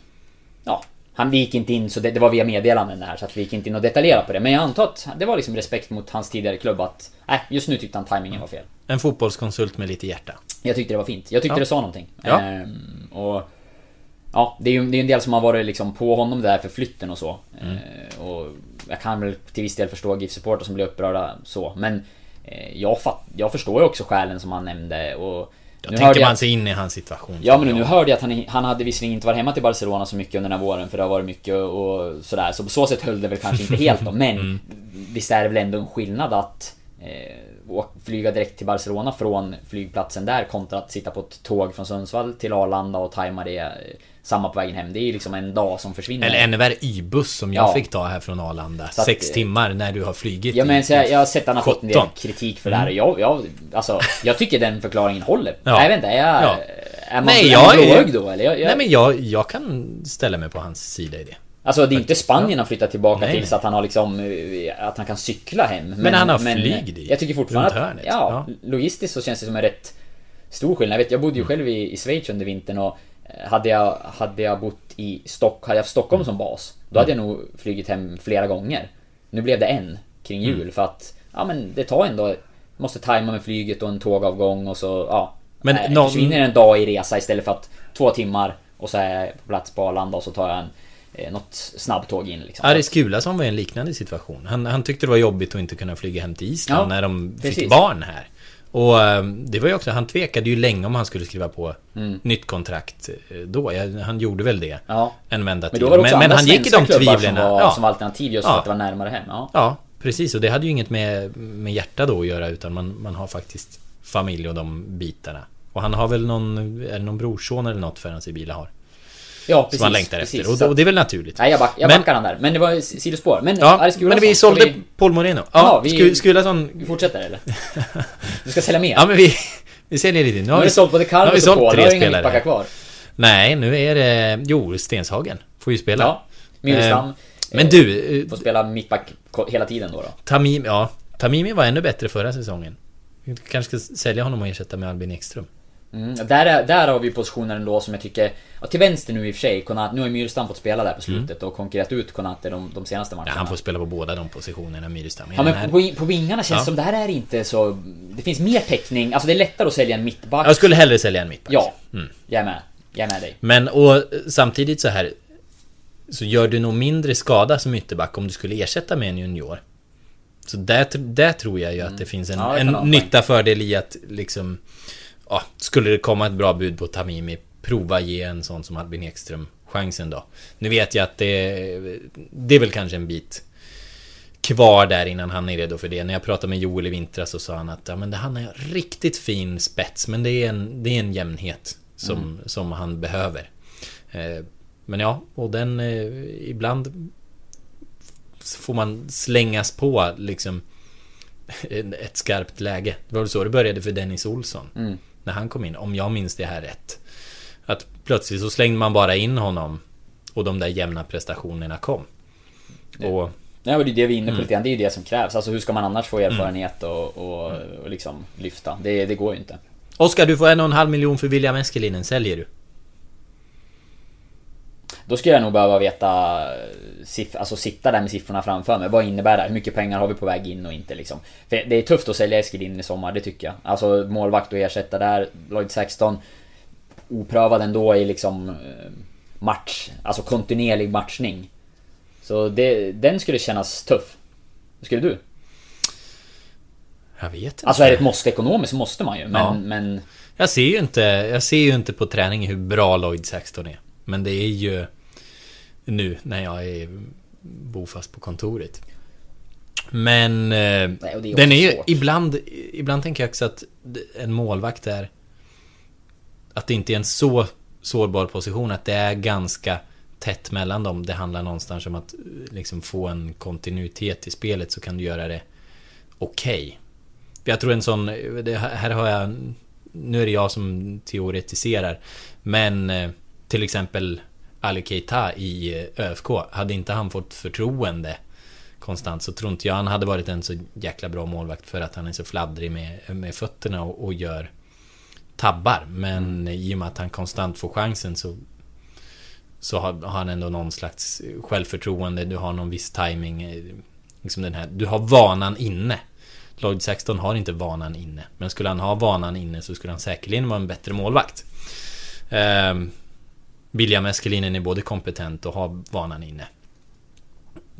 Ja, han vi gick inte in så det, det var via meddelanden där så att vi gick inte in och detaljerade på det. Men jag antar att det var liksom respekt mot hans tidigare klubb att... Nej, just nu tyckte han timingen var fel. En fotbollskonsult med lite hjärta. Jag tyckte det var fint. Jag tyckte Ja. det sa någonting. Ja. Ehm, och... Ja, det är ju det är en del som har varit liksom på honom där för flytten och så. Mm. Ehm, och jag kan väl till viss del förstå GIF-supportrar som blir upprörda så. Men jag, fatt, jag förstår ju också skälen som han nämnde och... Då nu tänker hörde jag- man sig in i hans situation. Ja men nu hörde jag att han, han hade visserligen inte varit hemma till Barcelona så mycket under den här våren för det har varit mycket och sådär. Så på så sätt höll det väl kanske inte helt då. Men Mm. visst är det väl ändå en skillnad att eh, flyga direkt till Barcelona från flygplatsen där kontra att sitta på ett tåg från Sundsvall till Arlanda och tajma det eh, samma på vägen hem. Det är ju liksom en dag som försvinner. Eller ännu värre Y-buss som jag Ja. fick ta här från Arlanda. Att, Sex timmar när du har flugit Ja men jag, jag har sett att han har fått en del 17. kritik för det här och jag, jag, alltså, jag tycker den förklaringen håller. Mm. Ja. Vet inte, är jag... Ja. Är man, Nej, är jag man är- blåögd då eller? Jag, jag, Nej men jag, jag kan ställa mig på hans sida i det. Alltså det är inte Spanien han flyttat tillbaka Nej, till så att han har liksom... eh, Att han kan cykla hem. Men, han har flyg dit, Jag tycker fortfarande att... hörnet. Ja, Ja. logistiskt så känns det som en rätt stor skillnad. Jag vet, jag bodde ju Mm. själv i, i Schweiz under vintern och eh, hade jag, hade jag bott i Stock, hade jag haft Stockholm som bas Då hade jag nog flugit hem flera gånger Nu blev det en kring jul Mm. för att Ja men det tar ändå Måste tajma med flyget och en tågavgång och så ja Men Nej, någon- försvinner en dag i resa istället för att Två timmar och så är jag på plats på Arlanda och så tar jag en eh, Något snabbtåg in liksom Aris Gulason var i en liknande situation. Han, han tyckte det var jobbigt att inte kunna flyga hem till Island Ja, när de fick precis. barn här. Och eh, det var ju också, han tvekade ju länge om han skulle skriva på Mm. nytt kontrakt eh, då. Han gjorde väl det. Ja. En vända Men till. men, men andra han gick i de tvivlen. som var, ja. som alternativ just Ja. för att det var närmare hem. Ja. ja, precis. Och det hade ju inget med, med hjärta då att göra utan man, man har faktiskt familj och de bitarna. Och han har väl någon, är det någon brorson eller något för hans i bilar har. Ja, precis. som han längtar precis. efter. Och, och det är väl naturligt. Nej, jag, back, jag Men- backar han där. Men det var sidospår. Men Ja, men vi sålde vi, Paul Moreno. Ja, Jaha, vi- Sku- Skulason... vi fortsätter eller? Du ska sälja mer? Ja men vi, vi säljer lite. Nu nu har vi sålt både nu Carlos och Paul, tre spelare. mittbackar kvar. Nej, nu är det... Jo, Stenshagen får ju spela. Ja. Myrstam. Eh, Men du, eh, Får spela mittback hela tiden då. då. Tamimi, ja. Tamimi var ännu bättre förra säsongen. Vi kanske ska sälja honom och ersätta med Albin Ekström. Mm. Där, är, där har vi positioner ändå som jag tycker... Ja, till vänster nu i och för sig. Konat, nu har Myrstam fått spela där på slutet och konkurrerat ut Konate de, de senaste matcherna. Ja, han får spela på båda de positionerna, Myrestam. Ja men här- på, på vingarna känns Ja. som där är det inte så... Det finns mer täckning, alltså det är lättare att sälja en mittback. Jag skulle hellre sälja en mittback. Ja, Mm. jag är med. Jag är med dig. Men och samtidigt så här Så gör du nog mindre skada som ytterback om du skulle ersätta med en junior Så där, där tror jag ju att det finns en, Mm. Ja, det kan en ha en nytta fördel i att liksom Ja, skulle det komma ett bra bud på Tamimi Prova ge en sån som Albin Ekström chansen då Nu vet jag att det Det är väl kanske en bit Kvar där innan han är redo för det När jag pratade med Joel i vintras så sa han att ja, men det, han har riktigt fin spets Men det är en, det är en jämnhet som, Mm. som han behöver Eh, Men ja, och den eh, ibland får man slängas på liksom ett skarpt läge. Det var väl så det började för Dennis Olsson. Mm. När han kom in, om jag minns det här rätt. Att plötsligt så slängde man bara in honom och de där jämna prestationerna kom. Och Ja, och det är det vi är inne på Mm. lite grann. Det är ju det som krävs. Alltså hur ska man annars få erfarenhet och, och, och liksom lyfta? Det, det går ju inte. Oskar, du får en och en halv miljon för William Eskelinen. Säljer du? Då skulle jag nog behöva veta siff- Alltså sitta där med siffrorna framför mig. Vad innebär det? Hur mycket pengar har vi på väg in och inte liksom? För det är tufft att sälja Eskilin i sommar, det tycker jag. Alltså målvakt och ersätta där. Lloyd 16 Oprövad ändå i liksom eh, match, alltså kontinuerlig matchning. Så det, den skulle kännas tuff. Skulle du? Jag vet inte. Alltså är det ett måste ekonomiskt så måste man ju, men, Ja. men Jag ser ju inte, jag ser ju inte på träning hur bra Lloyd 16 är. Men det är ju nu när jag är bofast på kontoret. Men eh, det är den är ju ibland, ibland tänker jag också att en målvakt är att det inte är en så sårbar position att det är ganska tätt mellan dem. Det handlar någonstans om att eh, liksom få en kontinuitet i spelet så kan du göra det okej. Jag tror en sån, det här har jag Nu är det jag som teoretiserar Men eh, till exempel Ali Keita i eh, ÖFK Hade inte han fått förtroende Konstant så tror inte jag han hade varit en så jäkla bra målvakt För att han är så fladdrig med, med fötterna och, och gör Tabbar Men i och med att han konstant får chansen så Så har, har han ändå någon slags självförtroende Du har någon viss timing eh, Liksom den här, du har vanan inne Lloyd 16 har inte vanan inne. Men skulle han ha vanan inne så skulle han säkerligen vara en bättre målvakt. Ehm, William Eskelinen är både kompetent och har vanan inne.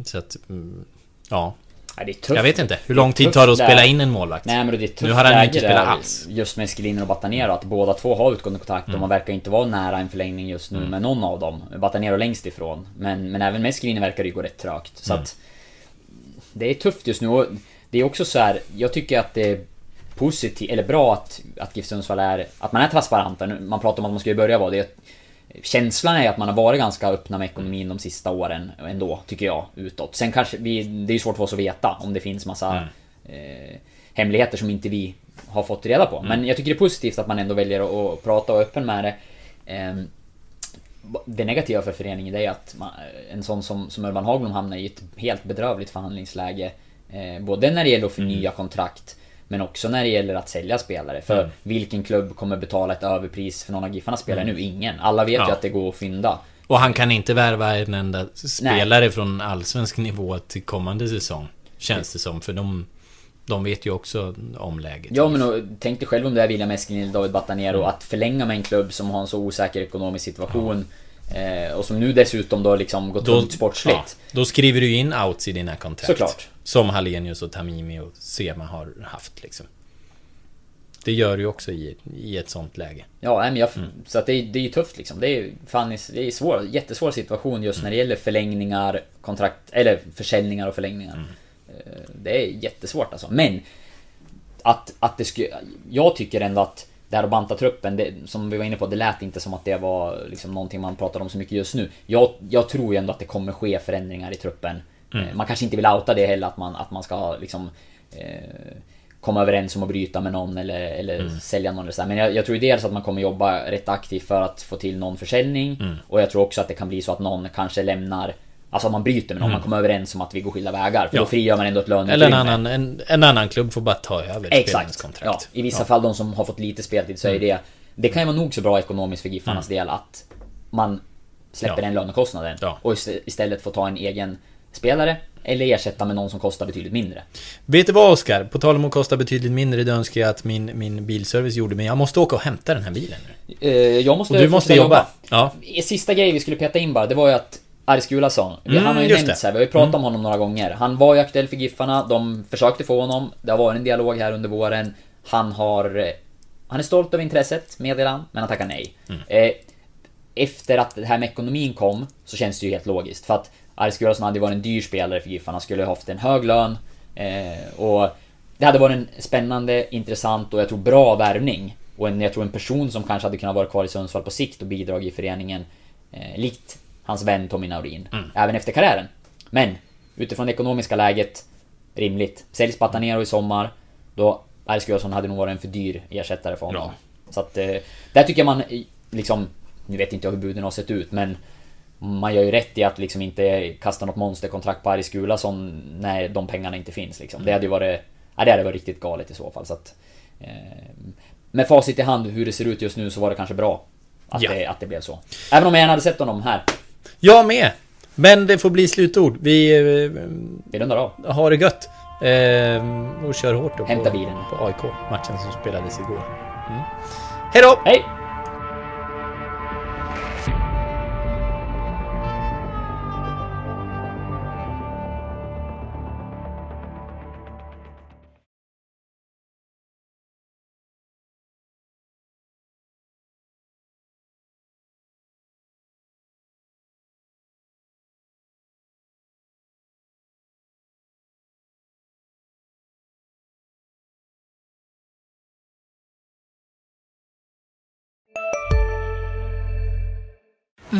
Så att... mm, Ja. Ja, det är tufft. Jag vet inte. Hur lång tid tar det att spela in en målvakt? Nej men det är tufft Nu har han inte spelat alls. Just med Eskelinen och Batanero, att båda två har utgående kontakt och Mm. man verkar inte vara nära en förlängning just nu med någon av dem. Batanero längst ifrån. Men, men även med Eskelinen verkar det ju gå rätt trögt. Så Mm. att... Det är tufft just nu och det är också så här. jag tycker att det är positivt, eller bra att, att GIF Sundsvall är, att man är transparenta. Man pratar om att man ska börja vara det. Känslan är att man har varit ganska öppna med ekonomin de sista åren ändå, tycker jag, utåt. Sen kanske vi, det är svårt för oss att veta om det finns massa eh, hemligheter som inte vi har fått reda på. Men jag tycker det är positivt att man ändå väljer att, prata och öppen med det. Ehm, det negativa för föreningen är att man, en sån som, som Urban Hagblom hamnar i ett helt bedrövligt förhandlingsläge. Eh, både när det gäller att förnya kontrakt men också när det gäller att sälja spelare. För Mm. vilken klubb kommer betala ett överpris för någon av Giffarnas spelare Mm. nu? Ingen. Alla vet ju Ja. att det går att fynda. Och han kan inte värva en enda spelare från allsvensk nivå till kommande säsong. Känns det som. För de, de vet ju också om läget. Ja men och, tänk dig själv om det är William Eskelin eller David Batanero Mm. att förlänga med en klubb som har en så osäker ekonomisk situation. Eh, och som nu dessutom då liksom gått runt sportsligt. ja, då skriver du ju in outs i dina kontrakt. Såklart. Som Hallenius och Tamimi och Sema har haft liksom. Det gör du också i, i ett sånt läge. Ja, men jag, Mm. så att det, är- det är ju tufft liksom. Det är fan det är svår, jättesvår situation just när det gäller förlängningar, kontrakt, eller försäljningar och förlängningar. Mm. Eh, Det är jättesvårt alltså. Men att, att det skulle... Jag tycker ändå att det här att banta truppen, det, som vi var inne på, det lät inte som att det var liksom någonting man pratar om så mycket just nu. Jag, jag tror ju ändå att det kommer ske förändringar i truppen. Mm. Eh, Man kanske inte vill outa det heller, att man, att man ska liksom... Eh, komma överens om att bryta med någon eller, eller sälja någon eller så. Men jag, jag tror dels att man kommer jobba rätt aktivt för att få till någon försäljning. Och jag tror också att det kan bli så att någon kanske lämnar Alltså om man bryter med någon, man kommer överens om att vi går skilda vägar. För Ja. då frigör man ändå ett löneutrymme. Eller en annan, en, en annan klubb får bara ta över Exakt. Ja. I vissa fall de som har fått lite speltid så är det Det kan ju vara nog så bra ekonomiskt för Giffarnas del att Man släpper Mm. Ja. den lönekostnaden Ja. och ist- istället får ta en egen spelare eller ersätta med någon som kostar betydligt mindre. Vet du vad Oskar? På tal om att kosta betydligt mindre, det önskar jag att min, min bilservice gjorde. Men jag måste åka och hämta den här bilen nu. Eh, Jag måste Och du måste fortsätta jobba. Ja. Sista grej vi skulle peta in bara, det var ju att Aris Gulason, Mm, han har ju nämnts här, vi har ju pratat om honom några gånger. Han var ju aktuell för Giffarna, de försökte få honom. Det har varit en dialog här under våren. Han har... eh, Han är stolt över intresset, meddelar han, men han tackar nej. Mm. Eh, efter att det här med ekonomin kom, så känns det ju helt logiskt. För att Aris Gulason hade varit en dyr spelare för Giffarna, skulle ha haft en hög lön. Eh, och det hade varit en spännande, intressant och jag tror bra värvning. Och en, jag tror en person som kanske hade kunnat vara kvar i Sundsvall på sikt och bidragit i föreningen. Eh, likt hans vän Tommy Naurin. Även efter karriären. Men utifrån det ekonomiska läget, rimligt. Säljs Batanero i sommar, då Aris Gulason hade nog varit en för dyr ersättare för honom. Så att, eh, där tycker jag man eh, liksom... Nu vet inte jag hur buden har sett ut men... Man gör ju rätt i att liksom inte kasta något monsterkontrakt på Aris Gulason när de pengarna inte finns liksom. Det hade ju varit... Ja, det hade varit riktigt galet i så fall så att... Eh, med facit i hand hur det ser ut just nu så var det kanske bra. Att, Ja. det, att det blev så. Även om jag gärna hade sett honom här. Jag med! Men det får bli slutord. Vi Vi rundar av. eh, har det gött. Eh, och kör hårt då Hämta på, bilen. på AIK. Matchen som spelades igår. Mm. Hej då! Hej!